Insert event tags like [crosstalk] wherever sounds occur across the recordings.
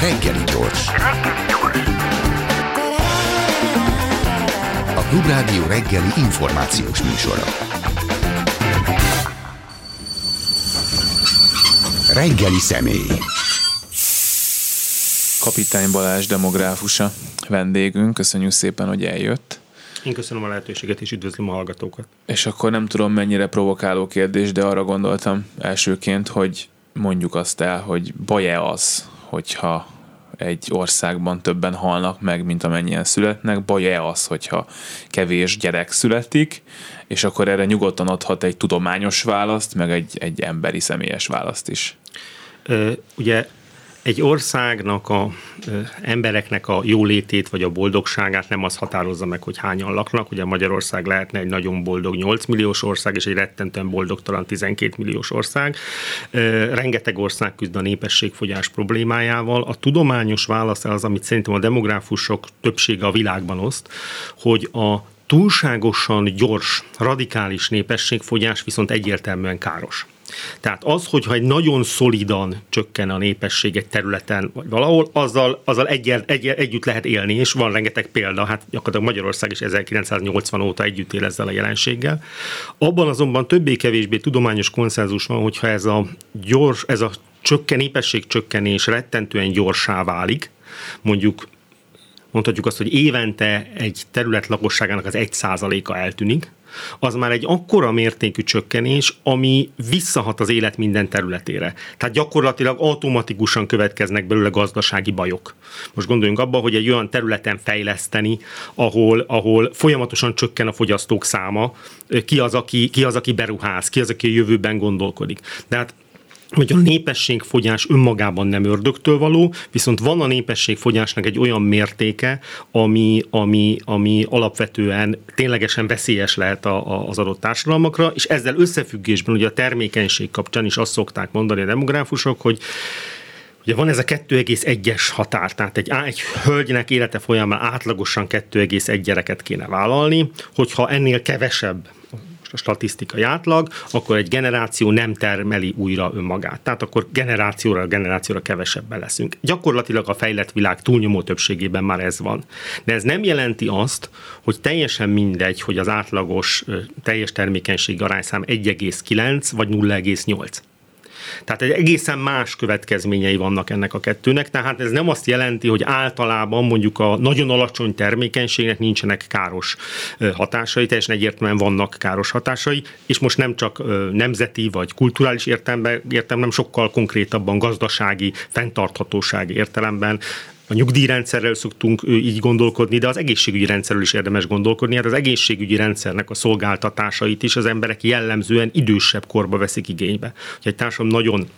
Reggeli gyors. A Klubrádió reggeli információs műsora. Reggeli személy. Kapitány Balázs demográfusa vendégünk. Köszönjük szépen, hogy eljött. Én köszönöm a lehetőséget, és üdvözlöm a hallgatókat. És akkor nem tudom, mennyire provokáló kérdés, de arra gondoltam elsőként, hogy mondjuk azt el, hogy baj-e az, hogyha egy országban többen halnak meg, mint amennyien születnek, baj-e az, hogyha kevés gyerek születik, és akkor erre nyugodtan adhat egy tudományos választ, meg egy, egy emberi személyes választ is. Ö, ugye egy országnak, a ö, embereknek a jólétét vagy a boldogságát nem az határozza meg, hogy hányan laknak. Ugye Magyarország lehetne egy nagyon boldog 8 milliós ország, és egy rettentően boldogtalan 12 milliós ország. Ö, rengeteg ország küzd a népességfogyás problémájával. A tudományos válasz az, amit szerintem a demográfusok többsége a világban oszt, hogy a túlságosan gyors, radikális népességfogyás viszont egyértelműen káros. Tehát az, hogyha egy nagyon szolidan csökken a népesség egy területen, vagy valahol, azzal, azzal egy, egy, együtt lehet élni, és van rengeteg példa, hát gyakorlatilag Magyarország is 1980 óta együtt él ezzel a jelenséggel. Abban azonban többé-kevésbé tudományos konszenzus van, hogyha ez a gyors, ez a csökken, népesség csökkenés rettentően gyorsá válik, mondjuk mondhatjuk azt, hogy évente egy terület lakosságának az egy százaléka eltűnik, az már egy akkora mértékű csökkenés, ami visszahat az élet minden területére. Tehát gyakorlatilag automatikusan következnek belőle gazdasági bajok. Most gondoljunk abba, hogy egy olyan területen fejleszteni, ahol, ahol folyamatosan csökken a fogyasztók száma, ki az, aki, ki az, aki beruház, ki az, aki a jövőben gondolkodik. De hát hogy a népességfogyás önmagában nem ördögtől való, viszont van a népességfogyásnak egy olyan mértéke, ami, ami, ami alapvetően ténylegesen veszélyes lehet a, a, az adott társadalmakra, és ezzel összefüggésben ugye a termékenység kapcsán is azt szokták mondani a demográfusok, hogy Ugye van ez a 2,1-es határ, tehát egy, egy hölgynek élete folyamán átlagosan 2,1 gyereket kéne vállalni, hogyha ennél kevesebb statisztikai átlag, akkor egy generáció nem termeli újra önmagát. Tehát akkor generációra, generációra kevesebben leszünk. Gyakorlatilag a fejlett világ túlnyomó többségében már ez van. De ez nem jelenti azt, hogy teljesen mindegy, hogy az átlagos teljes termékenység arányszám 1,9 vagy 0,8. Tehát egy egészen más következményei vannak ennek a kettőnek, tehát ez nem azt jelenti, hogy általában mondjuk a nagyon alacsony termékenységnek nincsenek káros hatásai, teljesen egyértelműen vannak káros hatásai, és most nem csak nemzeti vagy kulturális értelemben, értelemben sokkal konkrétabban gazdasági, fenntarthatósági értelemben a nyugdíjrendszerrel szoktunk így gondolkodni, de az egészségügyi rendszerről is érdemes gondolkodni. Hát az egészségügyi rendszernek a szolgáltatásait is az emberek jellemzően idősebb korba veszik igénybe. Ha egy társadalom nagyon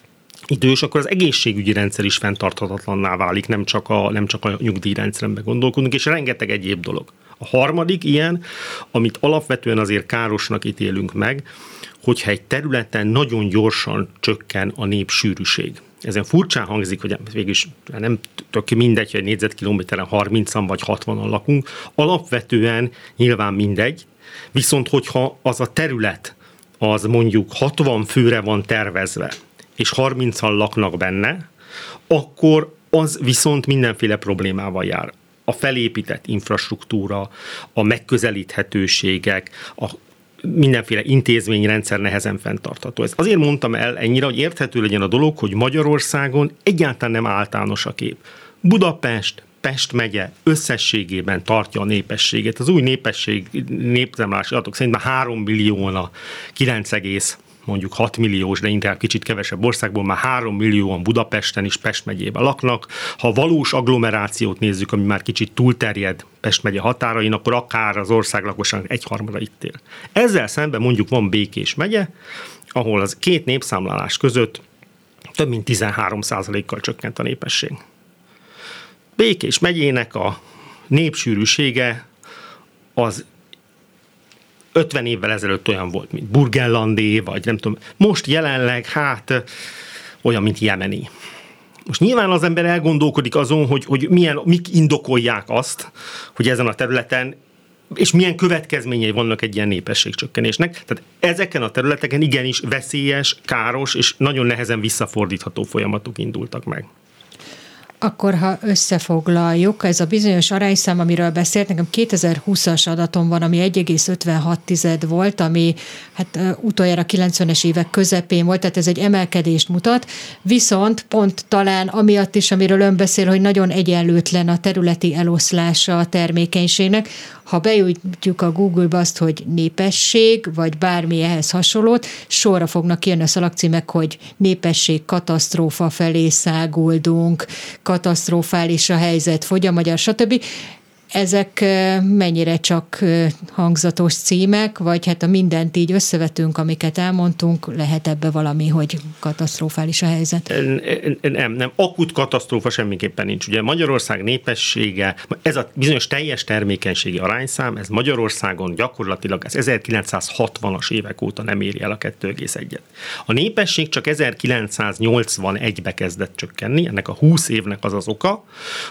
idős, akkor az egészségügyi rendszer is fenntarthatatlanná válik, nem csak a, nem csak a nyugdíjrendszerben gondolkodunk, és rengeteg egyéb dolog. A harmadik ilyen, amit alapvetően azért károsnak ítélünk meg, hogyha egy területen nagyon gyorsan csökken a népsűrűség ezen furcsán hangzik, hogy végülis nem tök mindegy, hogy négyzetkilométeren 30-an vagy 60-an lakunk, alapvetően nyilván mindegy, viszont hogyha az a terület az mondjuk 60 főre van tervezve, és 30-an laknak benne, akkor az viszont mindenféle problémával jár. A felépített infrastruktúra, a megközelíthetőségek, a mindenféle intézményrendszer nehezen fenntartható. Ez azért mondtam el ennyire, hogy érthető legyen a dolog, hogy Magyarországon egyáltalán nem általános a kép. Budapest, Pest megye összességében tartja a népességét. Az új népesség népszámlási adatok szerint már 3 millióna 9, mondjuk 6 milliós, de inkább kicsit kevesebb országból már 3 millióan Budapesten és Pest megyében laknak. Ha valós agglomerációt nézzük, ami már kicsit túlterjed Pest megye határain, akkor akár az ország lakosság egyharmada itt él. Ezzel szemben mondjuk van Békés megye, ahol az két népszámlálás között több mint 13 kal csökkent a népesség. Békés megyének a népsűrűsége az 50 évvel ezelőtt olyan volt, mint Burgenlandé, vagy nem tudom. Most jelenleg, hát olyan, mint Jemeni. Most nyilván az ember elgondolkodik azon, hogy, hogy milyen, mik indokolják azt, hogy ezen a területen és milyen következményei vannak egy ilyen népességcsökkenésnek. Tehát ezeken a területeken igenis veszélyes, káros és nagyon nehezen visszafordítható folyamatok indultak meg. Akkor ha összefoglaljuk, ez a bizonyos arányszám, amiről beszélt, nekem 2020-as adatom van, ami 1,56 volt, ami hát utoljára 90-es évek közepén volt, tehát ez egy emelkedést mutat, viszont pont talán amiatt is, amiről ön beszél, hogy nagyon egyenlőtlen a területi eloszlása a termékenységnek, ha beütjük a Google-ba azt, hogy népesség, vagy bármi ehhez hasonlót, sorra fognak kijönni a szalagcímek, hogy népesség katasztrófa felé száguldunk, katasztrofális a helyzet, fogy a magyar, stb ezek mennyire csak hangzatos címek, vagy hát a mindent így összevetünk, amiket elmondtunk, lehet ebbe valami, hogy katasztrofális a helyzet? Nem, nem, akut katasztrófa semmiképpen nincs. Ugye Magyarország népessége, ez a bizonyos teljes termékenységi arányszám, ez Magyarországon gyakorlatilag ez 1960-as évek óta nem éri el a 2,1-et. A népesség csak 1981-be kezdett csökkenni, ennek a 20 évnek az az oka,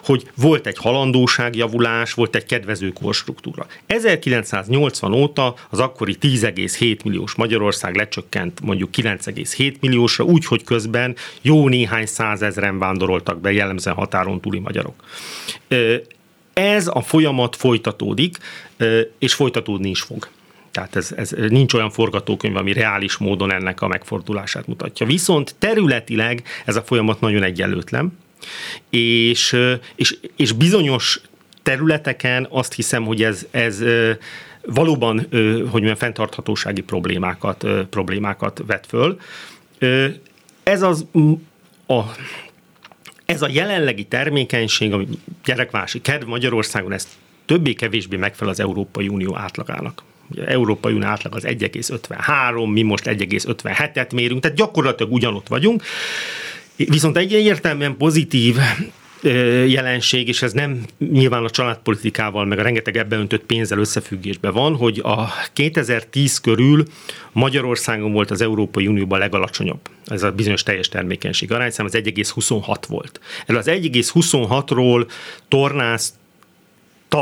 hogy volt egy halandóságjavulás, más volt egy kedvező korstruktúra. 1980 óta az akkori 10,7 milliós Magyarország lecsökkent mondjuk 9,7 milliósra, úgy, hogy közben jó néhány százezren vándoroltak be, jellemzően határon túli magyarok. Ez a folyamat folytatódik, és folytatódni is fog. Tehát ez, ez nincs olyan forgatókönyv, ami reális módon ennek a megfordulását mutatja. Viszont területileg ez a folyamat nagyon egyenlőtlen, és, és, és bizonyos területeken azt hiszem, hogy ez, ez valóban, hogy mondjam, fenntarthatósági problémákat, problémákat vet föl. Ez az a ez a jelenlegi termékenység, ami gyerekvási kedv Magyarországon, ez többé-kevésbé megfelel az Európai Unió átlagának. Ugye Európai Unió átlag az 1,53, mi most 1,57-et mérünk, tehát gyakorlatilag ugyanott vagyunk. Viszont egy értelműen pozitív jelenség, és ez nem nyilván a családpolitikával, meg a rengeteg ebbe öntött pénzzel összefüggésben van, hogy a 2010 körül Magyarországon volt az Európai Unióban legalacsonyabb. Ez a bizonyos teljes termékenység arányszám, az 1,26 volt. El az 1,26-ról tornász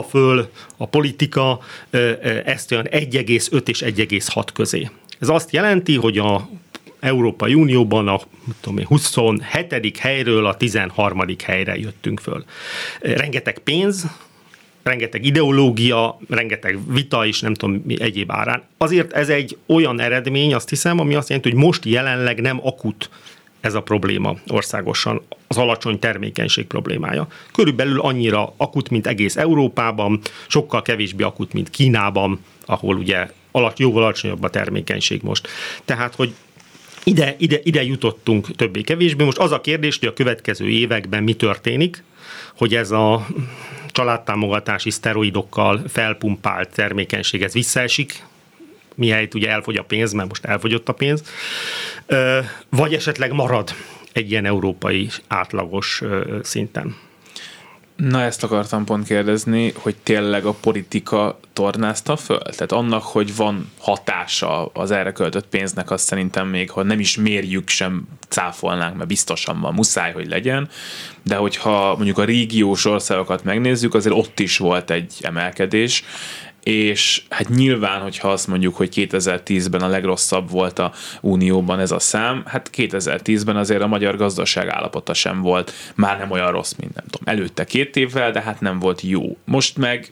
föl a politika ezt olyan 1,5 és 1,6 közé. Ez azt jelenti, hogy a Európai Unióban a tudom én, 27. helyről a 13. helyre jöttünk föl. Rengeteg pénz, rengeteg ideológia, rengeteg vita is, nem tudom mi egyéb árán. Azért ez egy olyan eredmény, azt hiszem, ami azt jelenti, hogy most jelenleg nem akut ez a probléma országosan, az alacsony termékenység problémája. Körülbelül annyira akut, mint egész Európában, sokkal kevésbé akut, mint Kínában, ahol ugye alatt, jóval alacsonyabb a termékenység most. Tehát, hogy ide, ide, ide jutottunk többé-kevésbé. Most az a kérdés, hogy a következő években mi történik, hogy ez a családtámogatási szteroidokkal felpumpált termékenység, ez visszaesik, mihelyt ugye elfogy a pénz, mert most elfogyott a pénz, vagy esetleg marad egy ilyen európai átlagos szinten. Na ezt akartam pont kérdezni, hogy tényleg a politika tornázta föl? Tehát annak, hogy van hatása az erre költött pénznek, azt szerintem még, ha nem is mérjük, sem cáfolnánk, mert biztosan van, muszáj, hogy legyen, de hogyha mondjuk a régiós országokat megnézzük, azért ott is volt egy emelkedés, és hát nyilván, hogyha azt mondjuk, hogy 2010-ben a legrosszabb volt a Unióban ez a szám, hát 2010-ben azért a magyar gazdaság állapota sem volt már nem olyan rossz, mint nem tudom, előtte két évvel, de hát nem volt jó. Most meg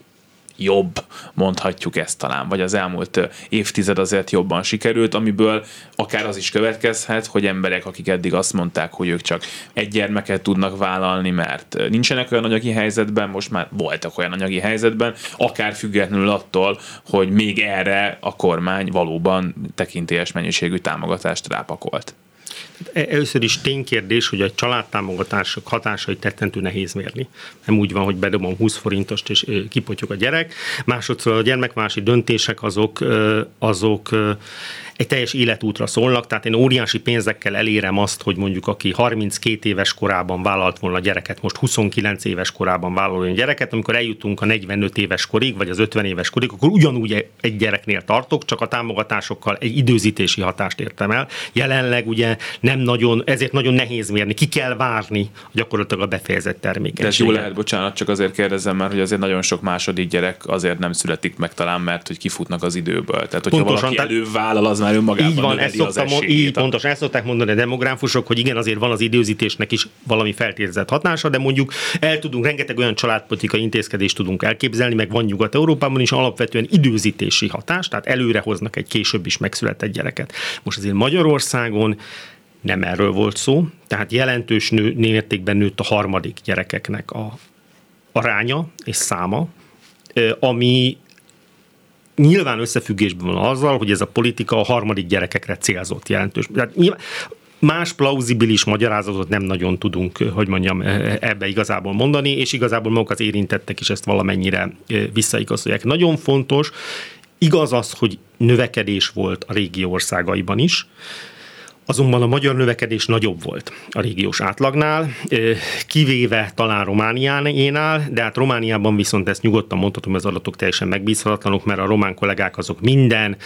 jobb, mondhatjuk ezt talán, vagy az elmúlt évtized azért jobban sikerült, amiből akár az is következhet, hogy emberek, akik eddig azt mondták, hogy ők csak egy gyermeket tudnak vállalni, mert nincsenek olyan anyagi helyzetben, most már voltak olyan anyagi helyzetben, akár függetlenül attól, hogy még erre a kormány valóban tekintélyes mennyiségű támogatást rápakolt. E, először is ténykérdés, hogy a családtámogatások hatásait tettentő nehéz mérni. Nem úgy van, hogy bedobom 20 forintost és kipotyog a gyerek. Másodszor a gyermekvási döntések azok, azok egy teljes életútra szólnak, tehát én óriási pénzekkel elérem azt, hogy mondjuk aki 32 éves korában vállalt volna gyereket, most 29 éves korában vállaljon gyereket, amikor eljutunk a 45 éves korig, vagy az 50 éves korig, akkor ugyanúgy egy gyereknél tartok, csak a támogatásokkal egy időzítési hatást értem el. Jelenleg ugye nem nagyon, ezért nagyon nehéz mérni, ki kell várni gyakorlatilag a befejezett terméket. De ez jó lehet, bocsánat, csak azért kérdezem már, hogy azért nagyon sok második gyerek azért nem születik meg talán, mert hogy kifutnak az időből. Tehát, hogyha Pontosan, valaki elővállal, az már önmagában így van, ezt az szoktam, mond, esélyét. így pontos, ezt szokták mondani a demográfusok, hogy igen, azért van az időzítésnek is valami feltételezett hatása, de mondjuk el tudunk, rengeteg olyan családpolitikai intézkedést tudunk elképzelni, meg van Nyugat-Európában is alapvetően időzítési hatás, tehát előre hoznak egy később is megszületett gyereket. Most azért Magyarországon nem erről volt szó, tehát jelentős nő, mértékben nőtt a harmadik gyerekeknek a aránya és száma, ami nyilván összefüggésben van azzal, hogy ez a politika a harmadik gyerekekre célzott jelentős. Tehát nyilván, más plauzibilis magyarázatot nem nagyon tudunk, hogy mondjam, ebbe igazából mondani, és igazából maguk az érintettek is ezt valamennyire visszaigazolják. Nagyon fontos, igaz az, hogy növekedés volt a régió országaiban is, Azonban a magyar növekedés nagyobb volt a régiós átlagnál, kivéve talán Romániánál, de hát Romániában viszont ezt nyugodtan mondhatom, az adatok teljesen megbízhatatlanok, mert a román kollégák azok minden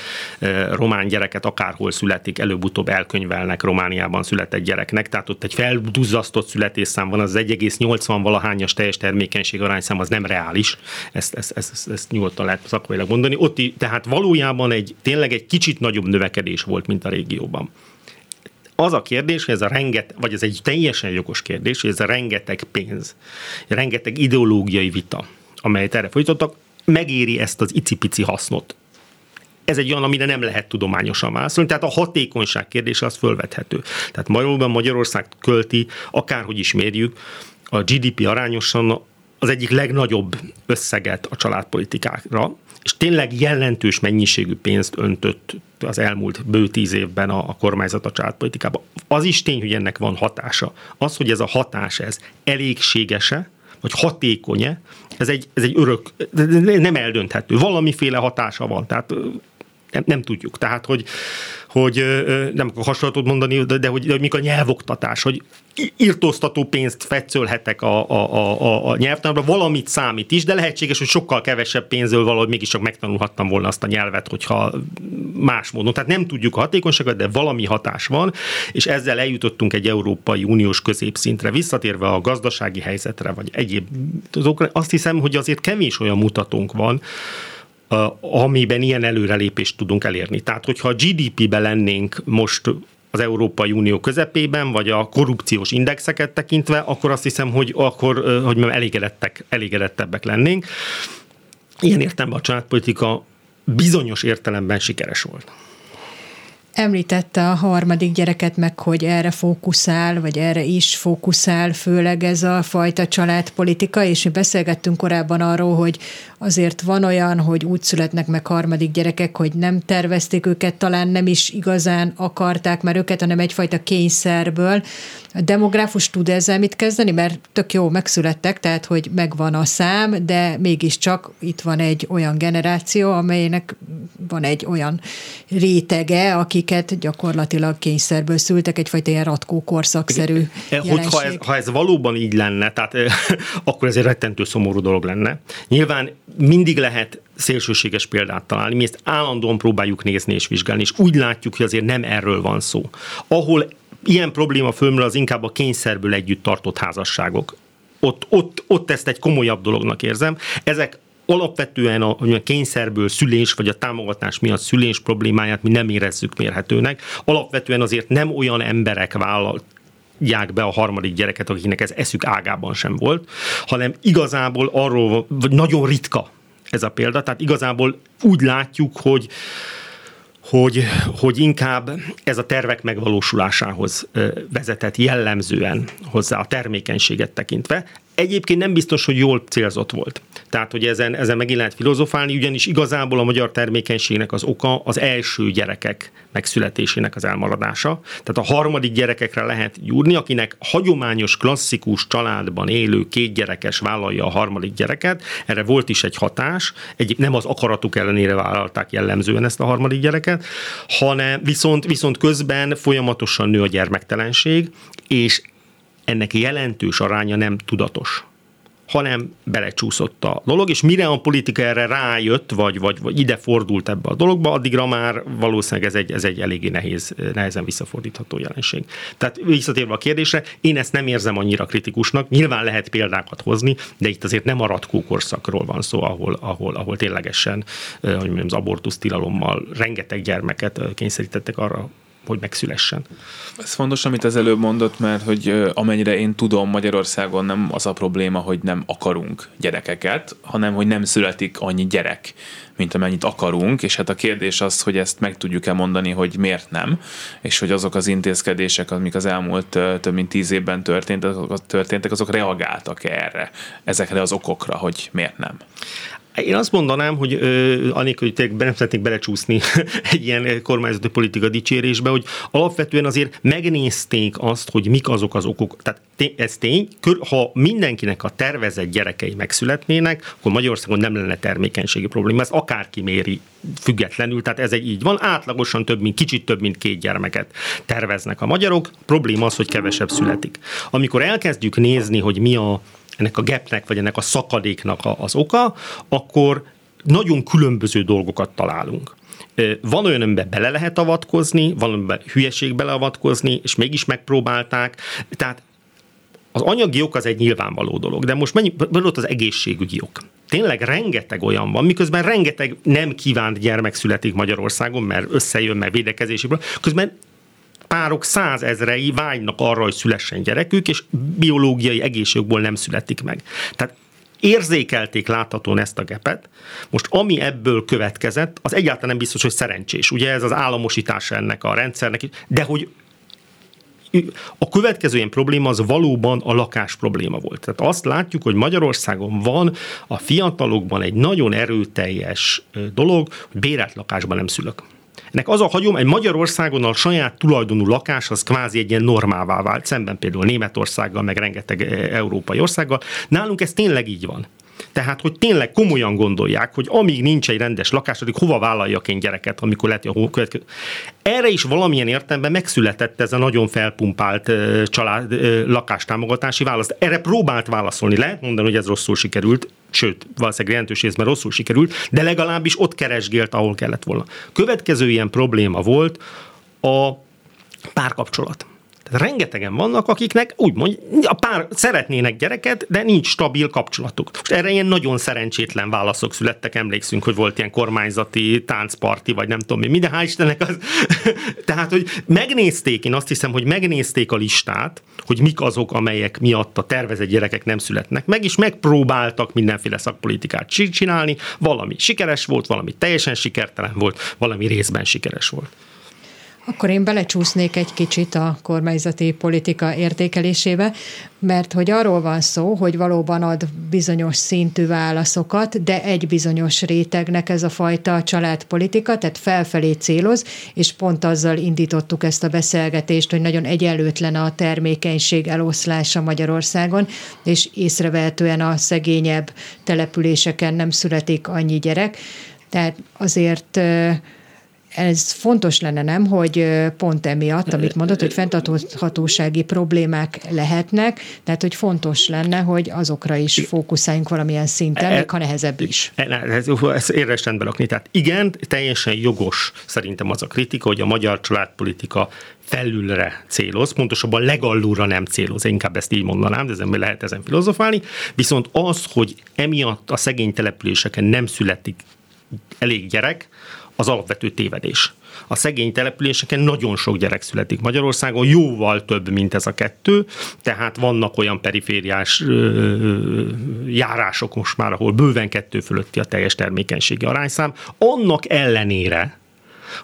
román gyereket akárhol születik, előbb-utóbb elkönyvelnek Romániában született gyereknek, tehát ott egy felduzzasztott születésszám van, az 1,80 valahányas teljes termékenység arányszám, az nem reális, ezt, ezt, ezt, ezt, ezt nyugodtan lehet szakmailag mondani. Ott, tehát valójában egy tényleg egy kicsit nagyobb növekedés volt, mint a régióban az a kérdés, hogy ez a renget, vagy ez egy teljesen jogos kérdés, hogy ez a rengeteg pénz, rengeteg ideológiai vita, amelyet erre folytattak, megéri ezt az icipici hasznot. Ez egy olyan, amire nem lehet tudományosan válaszolni, tehát a hatékonyság kérdése az fölvethető. Tehát Magyarország, Magyarország költi, akárhogy is mérjük, a GDP arányosan az egyik legnagyobb összeget a családpolitikára, és tényleg jelentős mennyiségű pénzt öntött az elmúlt bő tíz évben a, a kormányzat a családpolitikába. Az is tény, hogy ennek van hatása. Az, hogy ez a hatás ez elégségese, vagy hatékony ez egy, ez egy örök, nem eldönthető. Valamiféle hatása van, tehát nem, nem tudjuk. Tehát, hogy, hogy nem akarok hasonlatot mondani, de, de hogy, de, hogy mikor a nyelvoktatás, hogy írtóztató pénzt fetszölhetek a, a, a, a nyelvtanárba, valamit számít is, de lehetséges, hogy sokkal kevesebb pénzről valahogy mégiscsak megtanulhattam volna azt a nyelvet, hogyha más módon. Tehát nem tudjuk a hatékonyságot, de valami hatás van, és ezzel eljutottunk egy Európai Uniós középszintre. Visszatérve a gazdasági helyzetre, vagy egyéb azokra, azt hiszem, hogy azért kevés olyan mutatónk van, amiben ilyen előrelépést tudunk elérni. Tehát, hogyha a GDP-be lennénk most az Európai Unió közepében, vagy a korrupciós indexeket tekintve, akkor azt hiszem, hogy akkor hogy elégedettek, elégedettebbek lennénk. Ilyen értelemben a családpolitika bizonyos értelemben sikeres volt. Említette a harmadik gyereket meg, hogy erre fókuszál, vagy erre is fókuszál, főleg ez a fajta családpolitika, és mi beszélgettünk korábban arról, hogy azért van olyan, hogy úgy születnek meg harmadik gyerekek, hogy nem tervezték őket, talán nem is igazán akarták már őket, hanem egyfajta kényszerből. A demográfus tud ezzel mit kezdeni, mert tök jó, megszülettek, tehát hogy megvan a szám, de mégiscsak itt van egy olyan generáció, amelynek van egy olyan rétege, akiket gyakorlatilag kényszerből szültek, egyfajta ilyen ratkó korszakszerű Hogyha ez, ha ez valóban így lenne, tehát [laughs] akkor ez egy rettentő szomorú dolog lenne. Nyilván mindig lehet szélsőséges példát találni, mi ezt állandóan próbáljuk nézni és vizsgálni, és úgy látjuk, hogy azért nem erről van szó. Ahol ilyen probléma fölmerül, az inkább a kényszerből együtt tartott házasságok. Ott, ott, ott ezt egy komolyabb dolognak érzem. Ezek alapvetően a, a kényszerből szülés, vagy a támogatás miatt szülés problémáját mi nem érezzük mérhetőnek. Alapvetően azért nem olyan emberek vállalt be a harmadik gyereket, akiknek ez eszük ágában sem volt, hanem igazából arról, vagy nagyon ritka ez a példa, tehát igazából úgy látjuk, hogy hogy, hogy inkább ez a tervek megvalósulásához vezetett jellemzően hozzá a termékenységet tekintve. Egyébként nem biztos, hogy jól célzott volt. Tehát, hogy ezen, ezen megint lehet filozofálni, ugyanis igazából a magyar termékenységnek az oka az első gyerekek megszületésének az elmaradása. Tehát a harmadik gyerekekre lehet gyúrni, akinek hagyományos, klasszikus családban élő két gyerekes vállalja a harmadik gyereket. Erre volt is egy hatás, egy, nem az akaratuk ellenére vállalták jellemzően ezt a harmadik gyereket, hanem viszont, viszont közben folyamatosan nő a gyermektelenség, és ennek jelentős aránya nem tudatos hanem belecsúszott a dolog, és mire a politika erre rájött, vagy, vagy, vagy ide fordult ebbe a dologba, addigra már valószínűleg ez egy, ez egy eléggé nehéz, nehezen visszafordítható jelenség. Tehát visszatérve a kérdésre, én ezt nem érzem annyira kritikusnak, nyilván lehet példákat hozni, de itt azért nem a ratkó korszakról van szó, ahol, ahol, ahol ténylegesen hogy mondjam, az abortusz tilalommal rengeteg gyermeket kényszerítettek arra, hogy megszülessen. Ez fontos, amit az előbb mondott, mert hogy amennyire én tudom, Magyarországon nem az a probléma, hogy nem akarunk gyerekeket, hanem hogy nem születik annyi gyerek, mint amennyit akarunk, és hát a kérdés az, hogy ezt meg tudjuk-e mondani, hogy miért nem, és hogy azok az intézkedések, amik az elmúlt több mint tíz évben történtek, történtek azok reagáltak erre, ezekre az okokra, hogy miért nem. Én azt mondanám, hogy anélkül, hogy nem szeretnék belecsúszni [laughs] egy ilyen kormányzati politika dicsérésbe, hogy alapvetően azért megnézték azt, hogy mik azok az okok. Tehát ez tény, ha mindenkinek a tervezett gyerekei megszületnének, akkor Magyarországon nem lenne termékenységi probléma. Ez akárki méri függetlenül, tehát ez egy így van. Átlagosan több, mint kicsit több, mint két gyermeket terveznek a magyarok. Probléma az, hogy kevesebb születik. Amikor elkezdjük nézni, hogy mi a ennek a gapnek, vagy ennek a szakadéknak az oka, akkor nagyon különböző dolgokat találunk. Van olyan, amiben bele lehet avatkozni, van amiben hülyeség beleavatkozni, és mégis megpróbálták. Tehát az anyagi ok az egy nyilvánvaló dolog, de most mennyi, ott az egészségügyi ok. Tényleg rengeteg olyan van, miközben rengeteg nem kívánt gyermek születik Magyarországon, mert összejön, mert védekezéséből, közben párok százezrei vágynak arra, hogy szülessen gyerekük, és biológiai egészségükből nem születik meg. Tehát érzékelték láthatóan ezt a gepet. Most ami ebből következett, az egyáltalán nem biztos, hogy szerencsés. Ugye ez az államosítás ennek a rendszernek, de hogy a következő ilyen probléma az valóban a lakás probléma volt. Tehát azt látjuk, hogy Magyarországon van a fiatalokban egy nagyon erőteljes dolog, hogy bérelt lakásban nem szülök. Ennek az a hagyom, egy Magyarországon a saját tulajdonú lakás az kvázi egy ilyen normává vált, szemben például Németországgal, meg rengeteg eh, európai országgal. Nálunk ez tényleg így van. Tehát, hogy tényleg komolyan gondolják, hogy amíg nincs egy rendes lakás, addig hova vállaljak én gyereket, amikor lehet, hogy a következő. Erre is valamilyen értelemben megszületett ez a nagyon felpumpált család lakástámogatási válasz. Erre próbált válaszolni. Lehet mondani, hogy ez rosszul sikerült, sőt, valószínűleg jelentős részben rosszul sikerült, de legalábbis ott keresgélt, ahol kellett volna. Következő ilyen probléma volt a párkapcsolat rengetegen vannak, akiknek úgymond a pár szeretnének gyereket, de nincs stabil kapcsolatuk. Most erre ilyen nagyon szerencsétlen válaszok születtek, emlékszünk, hogy volt ilyen kormányzati táncparti, vagy nem tudom mi, minden hál' Istennek az. [laughs] Tehát, hogy megnézték, én azt hiszem, hogy megnézték a listát, hogy mik azok, amelyek miatt a tervezett gyerekek nem születnek meg, és megpróbáltak mindenféle szakpolitikát csinálni, valami sikeres volt, valami teljesen sikertelen volt, valami részben sikeres volt. Akkor én belecsúsznék egy kicsit a kormányzati politika értékelésébe, mert hogy arról van szó, hogy valóban ad bizonyos szintű válaszokat, de egy bizonyos rétegnek ez a fajta családpolitika, tehát felfelé céloz, és pont azzal indítottuk ezt a beszélgetést, hogy nagyon egyenlőtlen a termékenység eloszlása Magyarországon, és észrevehetően a szegényebb településeken nem születik annyi gyerek. Tehát azért ez fontos lenne, nem, hogy pont emiatt, amit mondott, hogy fenntarthatósági problémák lehetnek, tehát hogy fontos lenne, hogy azokra is fókuszáljunk valamilyen szinten, e, még ha nehezebb is. E, ez, ez érdes rendben lakni. Tehát igen, teljesen jogos szerintem az a kritika, hogy a magyar családpolitika felülre céloz, pontosabban legallúra nem céloz, inkább ezt így mondanám, de ezen lehet ezen filozofálni, viszont az, hogy emiatt a szegény településeken nem születik elég gyerek, az alapvető tévedés. A szegény településeken nagyon sok gyerek születik Magyarországon, jóval több, mint ez a kettő, tehát vannak olyan perifériás ö, járások most már, ahol bőven kettő fölötti a teljes termékenységi arányszám. Annak ellenére,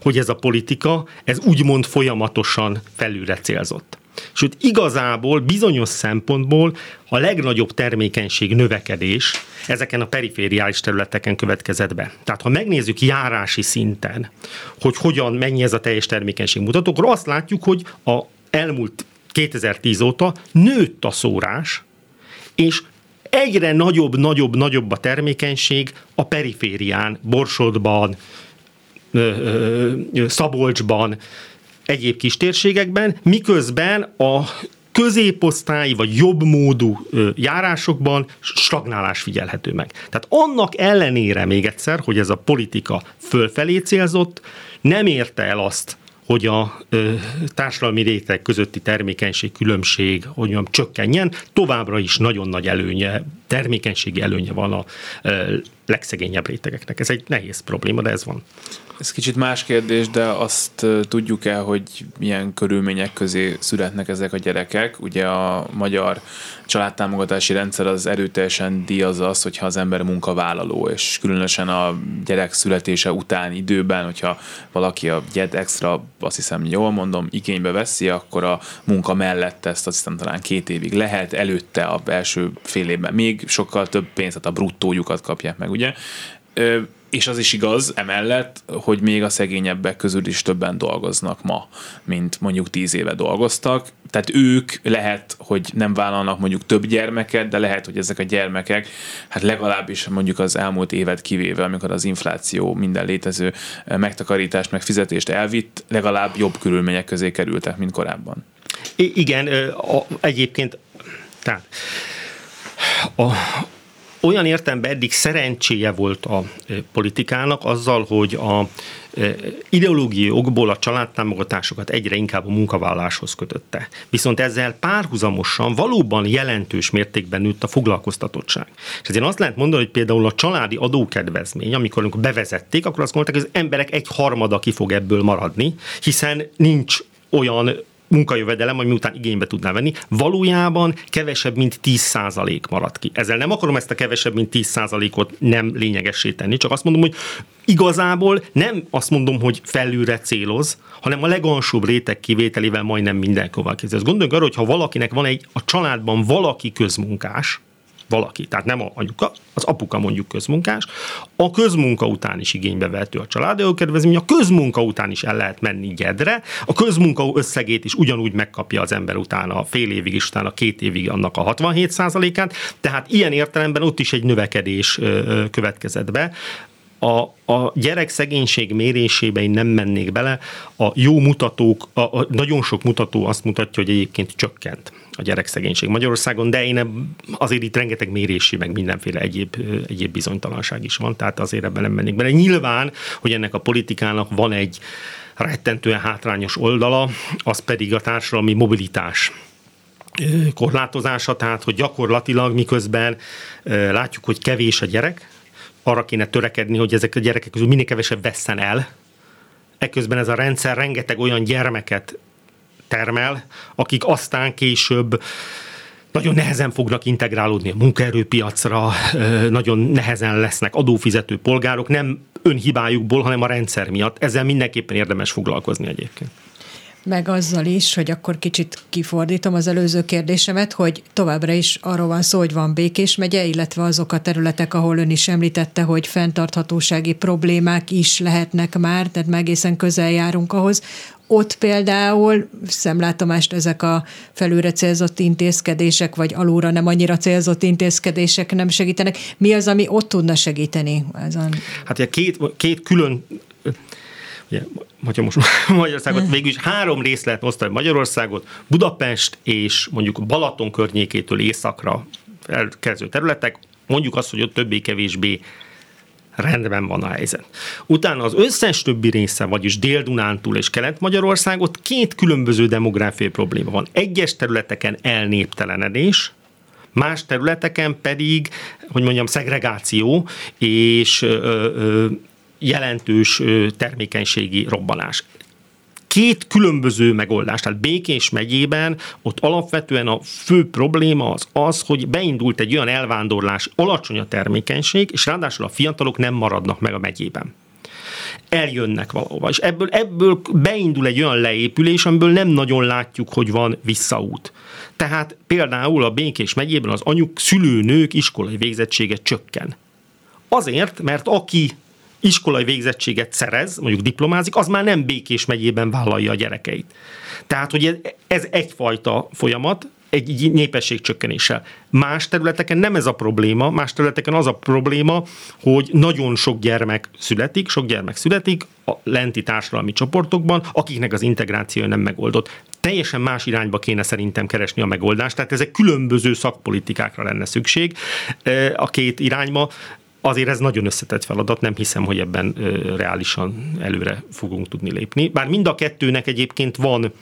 hogy ez a politika, ez úgymond folyamatosan felülre célzott. Sőt, igazából bizonyos szempontból a legnagyobb termékenység növekedés ezeken a perifériális területeken következett be. Tehát ha megnézzük járási szinten, hogy hogyan, mennyi ez a teljes termékenység mutató, akkor azt látjuk, hogy a elmúlt 2010 óta nőtt a szórás, és egyre nagyobb, nagyobb, nagyobb a termékenység a periférián, Borsodban, Szabolcsban, egyéb kis térségekben, miközben a középosztályi vagy jobb módú járásokban stagnálás figyelhető meg. Tehát annak ellenére még egyszer, hogy ez a politika fölfelé célzott, nem érte el azt, hogy a ö, társadalmi réteg közötti termékenység különbség, hogy mondjam, csökkenjen, továbbra is nagyon nagy előnye, termékenységi előnye van a ö, legszegényebb rétegeknek. Ez egy nehéz probléma, de ez van. Ez kicsit más kérdés, de azt tudjuk el, hogy milyen körülmények közé születnek ezek a gyerekek. Ugye a magyar családtámogatási rendszer az erőteljesen díjazza azt, hogyha az ember munkavállaló, és különösen a gyerek születése után időben, hogyha valaki a gyed extra, azt hiszem jól mondom, igénybe veszi, akkor a munka mellett ezt azt hiszem talán két évig lehet, előtte a első fél évben még sokkal több pénzt, tehát a bruttójukat kapják meg, ugye? És az is igaz emellett, hogy még a szegényebbek közül is többen dolgoznak ma, mint mondjuk tíz éve dolgoztak. Tehát ők lehet, hogy nem vállalnak mondjuk több gyermeket, de lehet, hogy ezek a gyermekek, hát legalábbis mondjuk az elmúlt évet kivéve, amikor az infláció minden létező megtakarítást, meg fizetést elvitt, legalább jobb körülmények közé kerültek, mint korábban. I- igen, a, egyébként tehát a, olyan értelemben eddig szerencséje volt a e, politikának azzal, hogy a e, ideológiai okból a családtámogatásokat egyre inkább a munkavállaláshoz kötötte. Viszont ezzel párhuzamosan valóban jelentős mértékben nőtt a foglalkoztatottság. És ezért azt lehet mondani, hogy például a családi adókedvezmény, amikor, amikor bevezették, akkor azt mondták, hogy az emberek egy harmada ki fog ebből maradni, hiszen nincs olyan munkajövedelem, ami után igénybe tudná venni, valójában kevesebb, mint 10% maradt ki. Ezzel nem akarom ezt a kevesebb, mint 10%-ot nem lényegessé tenni, csak azt mondom, hogy igazából nem azt mondom, hogy felülre céloz, hanem a legalsóbb réteg kivételével majdnem mindenkivel kézzel. Gondoljunk arra, hogy ha valakinek van egy a családban valaki közmunkás, valaki, tehát nem a anyuka, az apuka mondjuk közmunkás, a közmunka után is igénybe vehető a családi kedvezmény, a közmunka után is el lehet menni gyedre, a közmunka összegét is ugyanúgy megkapja az ember utána fél évig is, utána két évig annak a 67 át tehát ilyen értelemben ott is egy növekedés következett be a, a gyerek szegénység mérésébe én nem mennék bele. A jó mutatók, a, a, nagyon sok mutató azt mutatja, hogy egyébként csökkent a gyerekszegénység Magyarországon, de én azért itt rengeteg mérési, meg mindenféle egyéb, egyéb bizonytalanság is van, tehát azért ebben nem mennék bele. Nyilván, hogy ennek a politikának van egy rettentően hátrányos oldala, az pedig a társadalmi mobilitás korlátozása, tehát hogy gyakorlatilag miközben látjuk, hogy kevés a gyerek, arra kéne törekedni, hogy ezek a gyerekek közül minél kevesebb vesszen el. Ekközben ez a rendszer rengeteg olyan gyermeket termel, akik aztán később nagyon nehezen fognak integrálódni a munkaerőpiacra, nagyon nehezen lesznek adófizető polgárok, nem önhibájukból, hanem a rendszer miatt. Ezzel mindenképpen érdemes foglalkozni egyébként meg azzal is, hogy akkor kicsit kifordítom az előző kérdésemet, hogy továbbra is arról van szó, hogy van Békés megye, illetve azok a területek, ahol ön is említette, hogy fenntarthatósági problémák is lehetnek már, tehát meg egészen közel járunk ahhoz. Ott például szemlátomást ezek a felülre célzott intézkedések, vagy alulra nem annyira célzott intézkedések nem segítenek. Mi az, ami ott tudna segíteni? Ezen? Hát ugye két, két külön ugye, hogyha most [laughs] Magyarországot végül is három rész lehet osztani Magyarországot, Budapest és mondjuk Balaton környékétől északra elkezdő területek, mondjuk azt, hogy ott többé-kevésbé rendben van a helyzet. Utána az összes többi része, vagyis Dél-Dunántúl és Kelet-Magyarországot két különböző demográfiai probléma van. Egyes területeken elnéptelenedés, más területeken pedig, hogy mondjam, szegregáció és ö, ö, jelentős termékenységi robbanás két különböző megoldás. Tehát Békés megyében ott alapvetően a fő probléma az az, hogy beindult egy olyan elvándorlás, alacsony a termékenység, és ráadásul a fiatalok nem maradnak meg a megyében eljönnek valahova. És ebből, ebből beindul egy olyan leépülés, amiből nem nagyon látjuk, hogy van visszaút. Tehát például a Békés megyében az anyuk szülőnők iskolai végzettsége csökken. Azért, mert aki iskolai végzettséget szerez, mondjuk diplomázik, az már nem Békés megyében vállalja a gyerekeit. Tehát, hogy ez, egyfajta folyamat, egy népességcsökkenéssel. Más területeken nem ez a probléma, más területeken az a probléma, hogy nagyon sok gyermek születik, sok gyermek születik a lenti társadalmi csoportokban, akiknek az integráció nem megoldott. teljesen más irányba kéne szerintem keresni a megoldást, tehát ezek különböző szakpolitikákra lenne szükség a két irányba. Azért ez nagyon összetett feladat, nem hiszem, hogy ebben reálisan előre fogunk tudni lépni. Bár mind a kettőnek egyébként van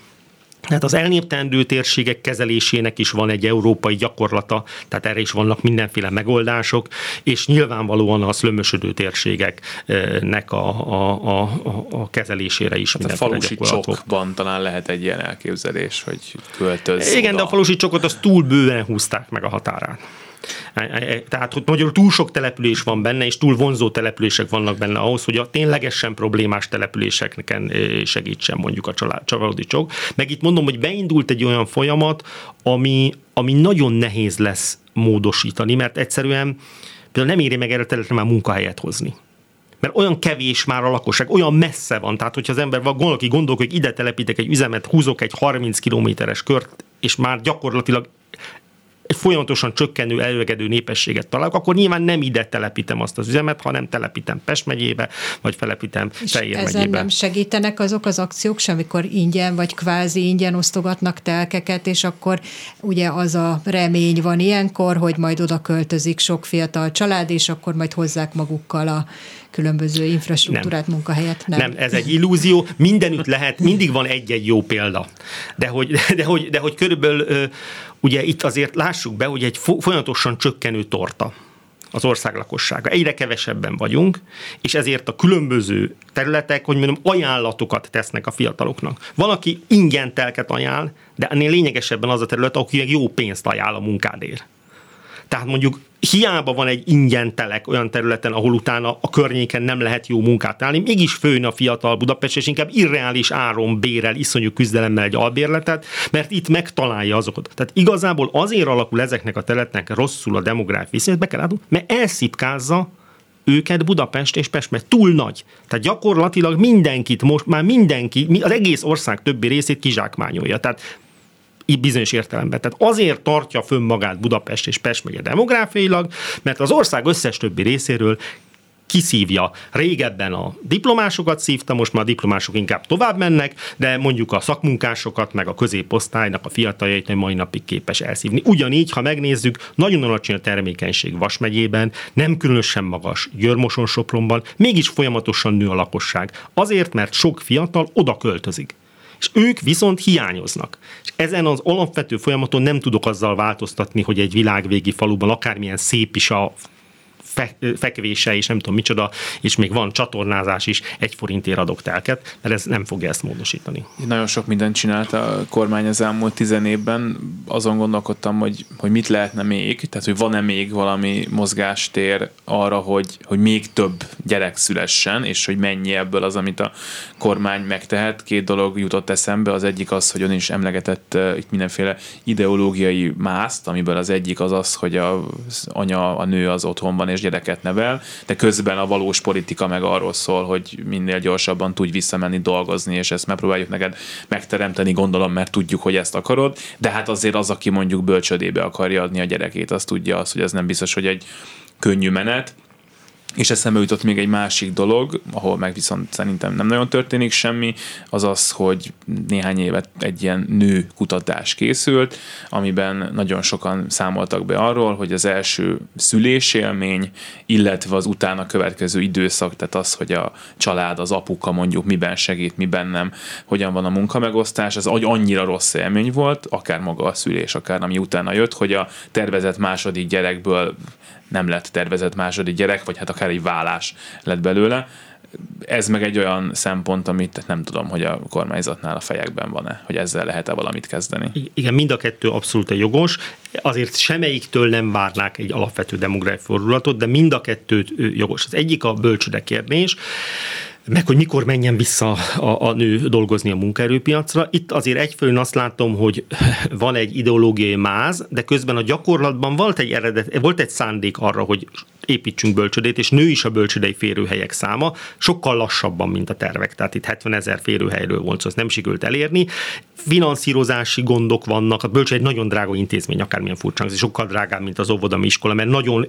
tehát az elnéptendő térségek kezelésének is van egy európai gyakorlata, tehát erre is vannak mindenféle megoldások, és nyilvánvalóan a szlömösödő térségeknek a, a, a, a kezelésére is hát a falusi csokban talán lehet egy ilyen elképzelés, hogy költöz Igen, oda. de a falusi csokot az túl bőven húzták meg a határán. Tehát, hogy magyarul túl sok település van benne, és túl vonzó települések vannak benne ahhoz, hogy a ténylegesen problémás településeken segítsen mondjuk a családi csok. Meg itt mondom, hogy beindult egy olyan folyamat, ami, ami nagyon nehéz lesz módosítani, mert egyszerűen például nem éri meg erre a területre már munkahelyet hozni mert olyan kevés már a lakosság, olyan messze van, tehát hogyha az ember valaki gondol, hogy ide telepítek egy üzemet, húzok egy 30 kilométeres kört, és már gyakorlatilag egy folyamatosan csökkenő, előregedő népességet találok, akkor nyilván nem ide telepítem azt az üzemet, hanem telepítem Pest megyébe, vagy felepítem Fejér megyébe. Ezen nem segítenek azok az akciók sem, amikor ingyen vagy kvázi ingyen osztogatnak telkeket, és akkor ugye az a remény van ilyenkor, hogy majd oda költözik sok fiatal család, és akkor majd hozzák magukkal a különböző infrastruktúrát, nem. munkahelyet. Nem. nem, ez egy illúzió, mindenütt lehet, mindig van egy-egy jó példa. De hogy, de hogy, de hogy körülbelül ugye itt azért lássuk be, hogy egy folyamatosan csökkenő torta az ország lakossága. Egyre kevesebben vagyunk, és ezért a különböző területek, hogy mondjam, ajánlatokat tesznek a fiataloknak. Van, aki ingyen telket ajánl, de ennél lényegesebben az a terület, aki jó pénzt ajánl a munkádért. Tehát mondjuk hiába van egy ingyen telek olyan területen, ahol utána a környéken nem lehet jó munkát állni, mégis főn a fiatal Budapest, és inkább irreális áron bérel, iszonyú küzdelemmel egy albérletet, mert itt megtalálja azokat. Tehát igazából azért alakul ezeknek a területnek rosszul a demográf viszont be kell adni, mert elszipkázza őket Budapest és Pest, mert túl nagy. Tehát gyakorlatilag mindenkit, most már mindenki, az egész ország többi részét kizsákmányolja. Tehát bizonyos értelemben. Tehát azért tartja fönn magát Budapest és Pest megye demográfiailag, mert az ország összes többi részéről kiszívja. Régebben a diplomásokat szívta, most már a diplomások inkább tovább mennek, de mondjuk a szakmunkásokat, meg a középosztálynak a fiataljait mai napig képes elszívni. Ugyanígy, ha megnézzük, nagyon alacsony a termékenység Vas megyében, nem különösen magas Györmoson Sopronban, mégis folyamatosan nő a lakosság. Azért, mert sok fiatal oda költözik és ők viszont hiányoznak. És ezen az alapvető folyamaton nem tudok azzal változtatni, hogy egy világvégi faluban akármilyen szép is a fe, fekvése, és nem tudom micsoda, és még van csatornázás is, egy forintért adok telket, mert ez nem fogja ezt módosítani. Nagyon sok mindent csinált a kormány az elmúlt tizen évben. Azon gondolkodtam, hogy, hogy mit lehetne még, tehát hogy van-e még valami mozgástér arra, hogy, hogy még több gyerek szülessen, és hogy mennyi ebből az, amit a kormány megtehet. Két dolog jutott eszembe, az egyik az, hogy ön is emlegetett uh, itt mindenféle ideológiai mászt, amiből az egyik az az, hogy az anya, a nő az otthon van és gyereket nevel, de közben a valós politika meg arról szól, hogy minél gyorsabban tudj visszamenni dolgozni, és ezt megpróbáljuk neked megteremteni, gondolom, mert tudjuk, hogy ezt akarod, de hát azért az, aki mondjuk bölcsödébe akarja adni a gyerekét, az tudja azt, hogy ez nem biztos, hogy egy könnyű menet, és eszembe jutott még egy másik dolog, ahol meg viszont szerintem nem nagyon történik semmi, az az, hogy néhány évet egy ilyen nő kutatás készült, amiben nagyon sokan számoltak be arról, hogy az első szülésélmény, illetve az utána következő időszak, tehát az, hogy a család, az apuka mondjuk miben segít, miben nem, hogyan van a munkamegosztás, az annyira rossz élmény volt, akár maga a szülés, akár ami utána jött, hogy a tervezett második gyerekből nem lett tervezett második gyerek, vagy hát akár egy vállás lett belőle. Ez meg egy olyan szempont, amit nem tudom, hogy a kormányzatnál a fejekben van-e, hogy ezzel lehet-e valamit kezdeni. Igen, mind a kettő abszolút jogos. Azért semmelyiktől nem várnák egy alapvető demográfiai fordulatot, de mind a kettőt jogos. Az egyik a bölcsöde kérdés meg hogy mikor menjen vissza a, a nő dolgozni a munkaerőpiacra. Itt azért egyfelől azt látom, hogy van egy ideológiai máz, de közben a gyakorlatban volt egy eredet, volt egy szándék arra, hogy építsünk bölcsödét, és nő is a bölcsödei férőhelyek száma, sokkal lassabban, mint a tervek. Tehát itt 70 ezer férőhelyről volt szó, ezt nem sikerült elérni. Finanszírozási gondok vannak, a bölcsöd egy nagyon drága intézmény, akármilyen furcsa, ez sokkal drágább, mint az óvodami iskola, mert nagyon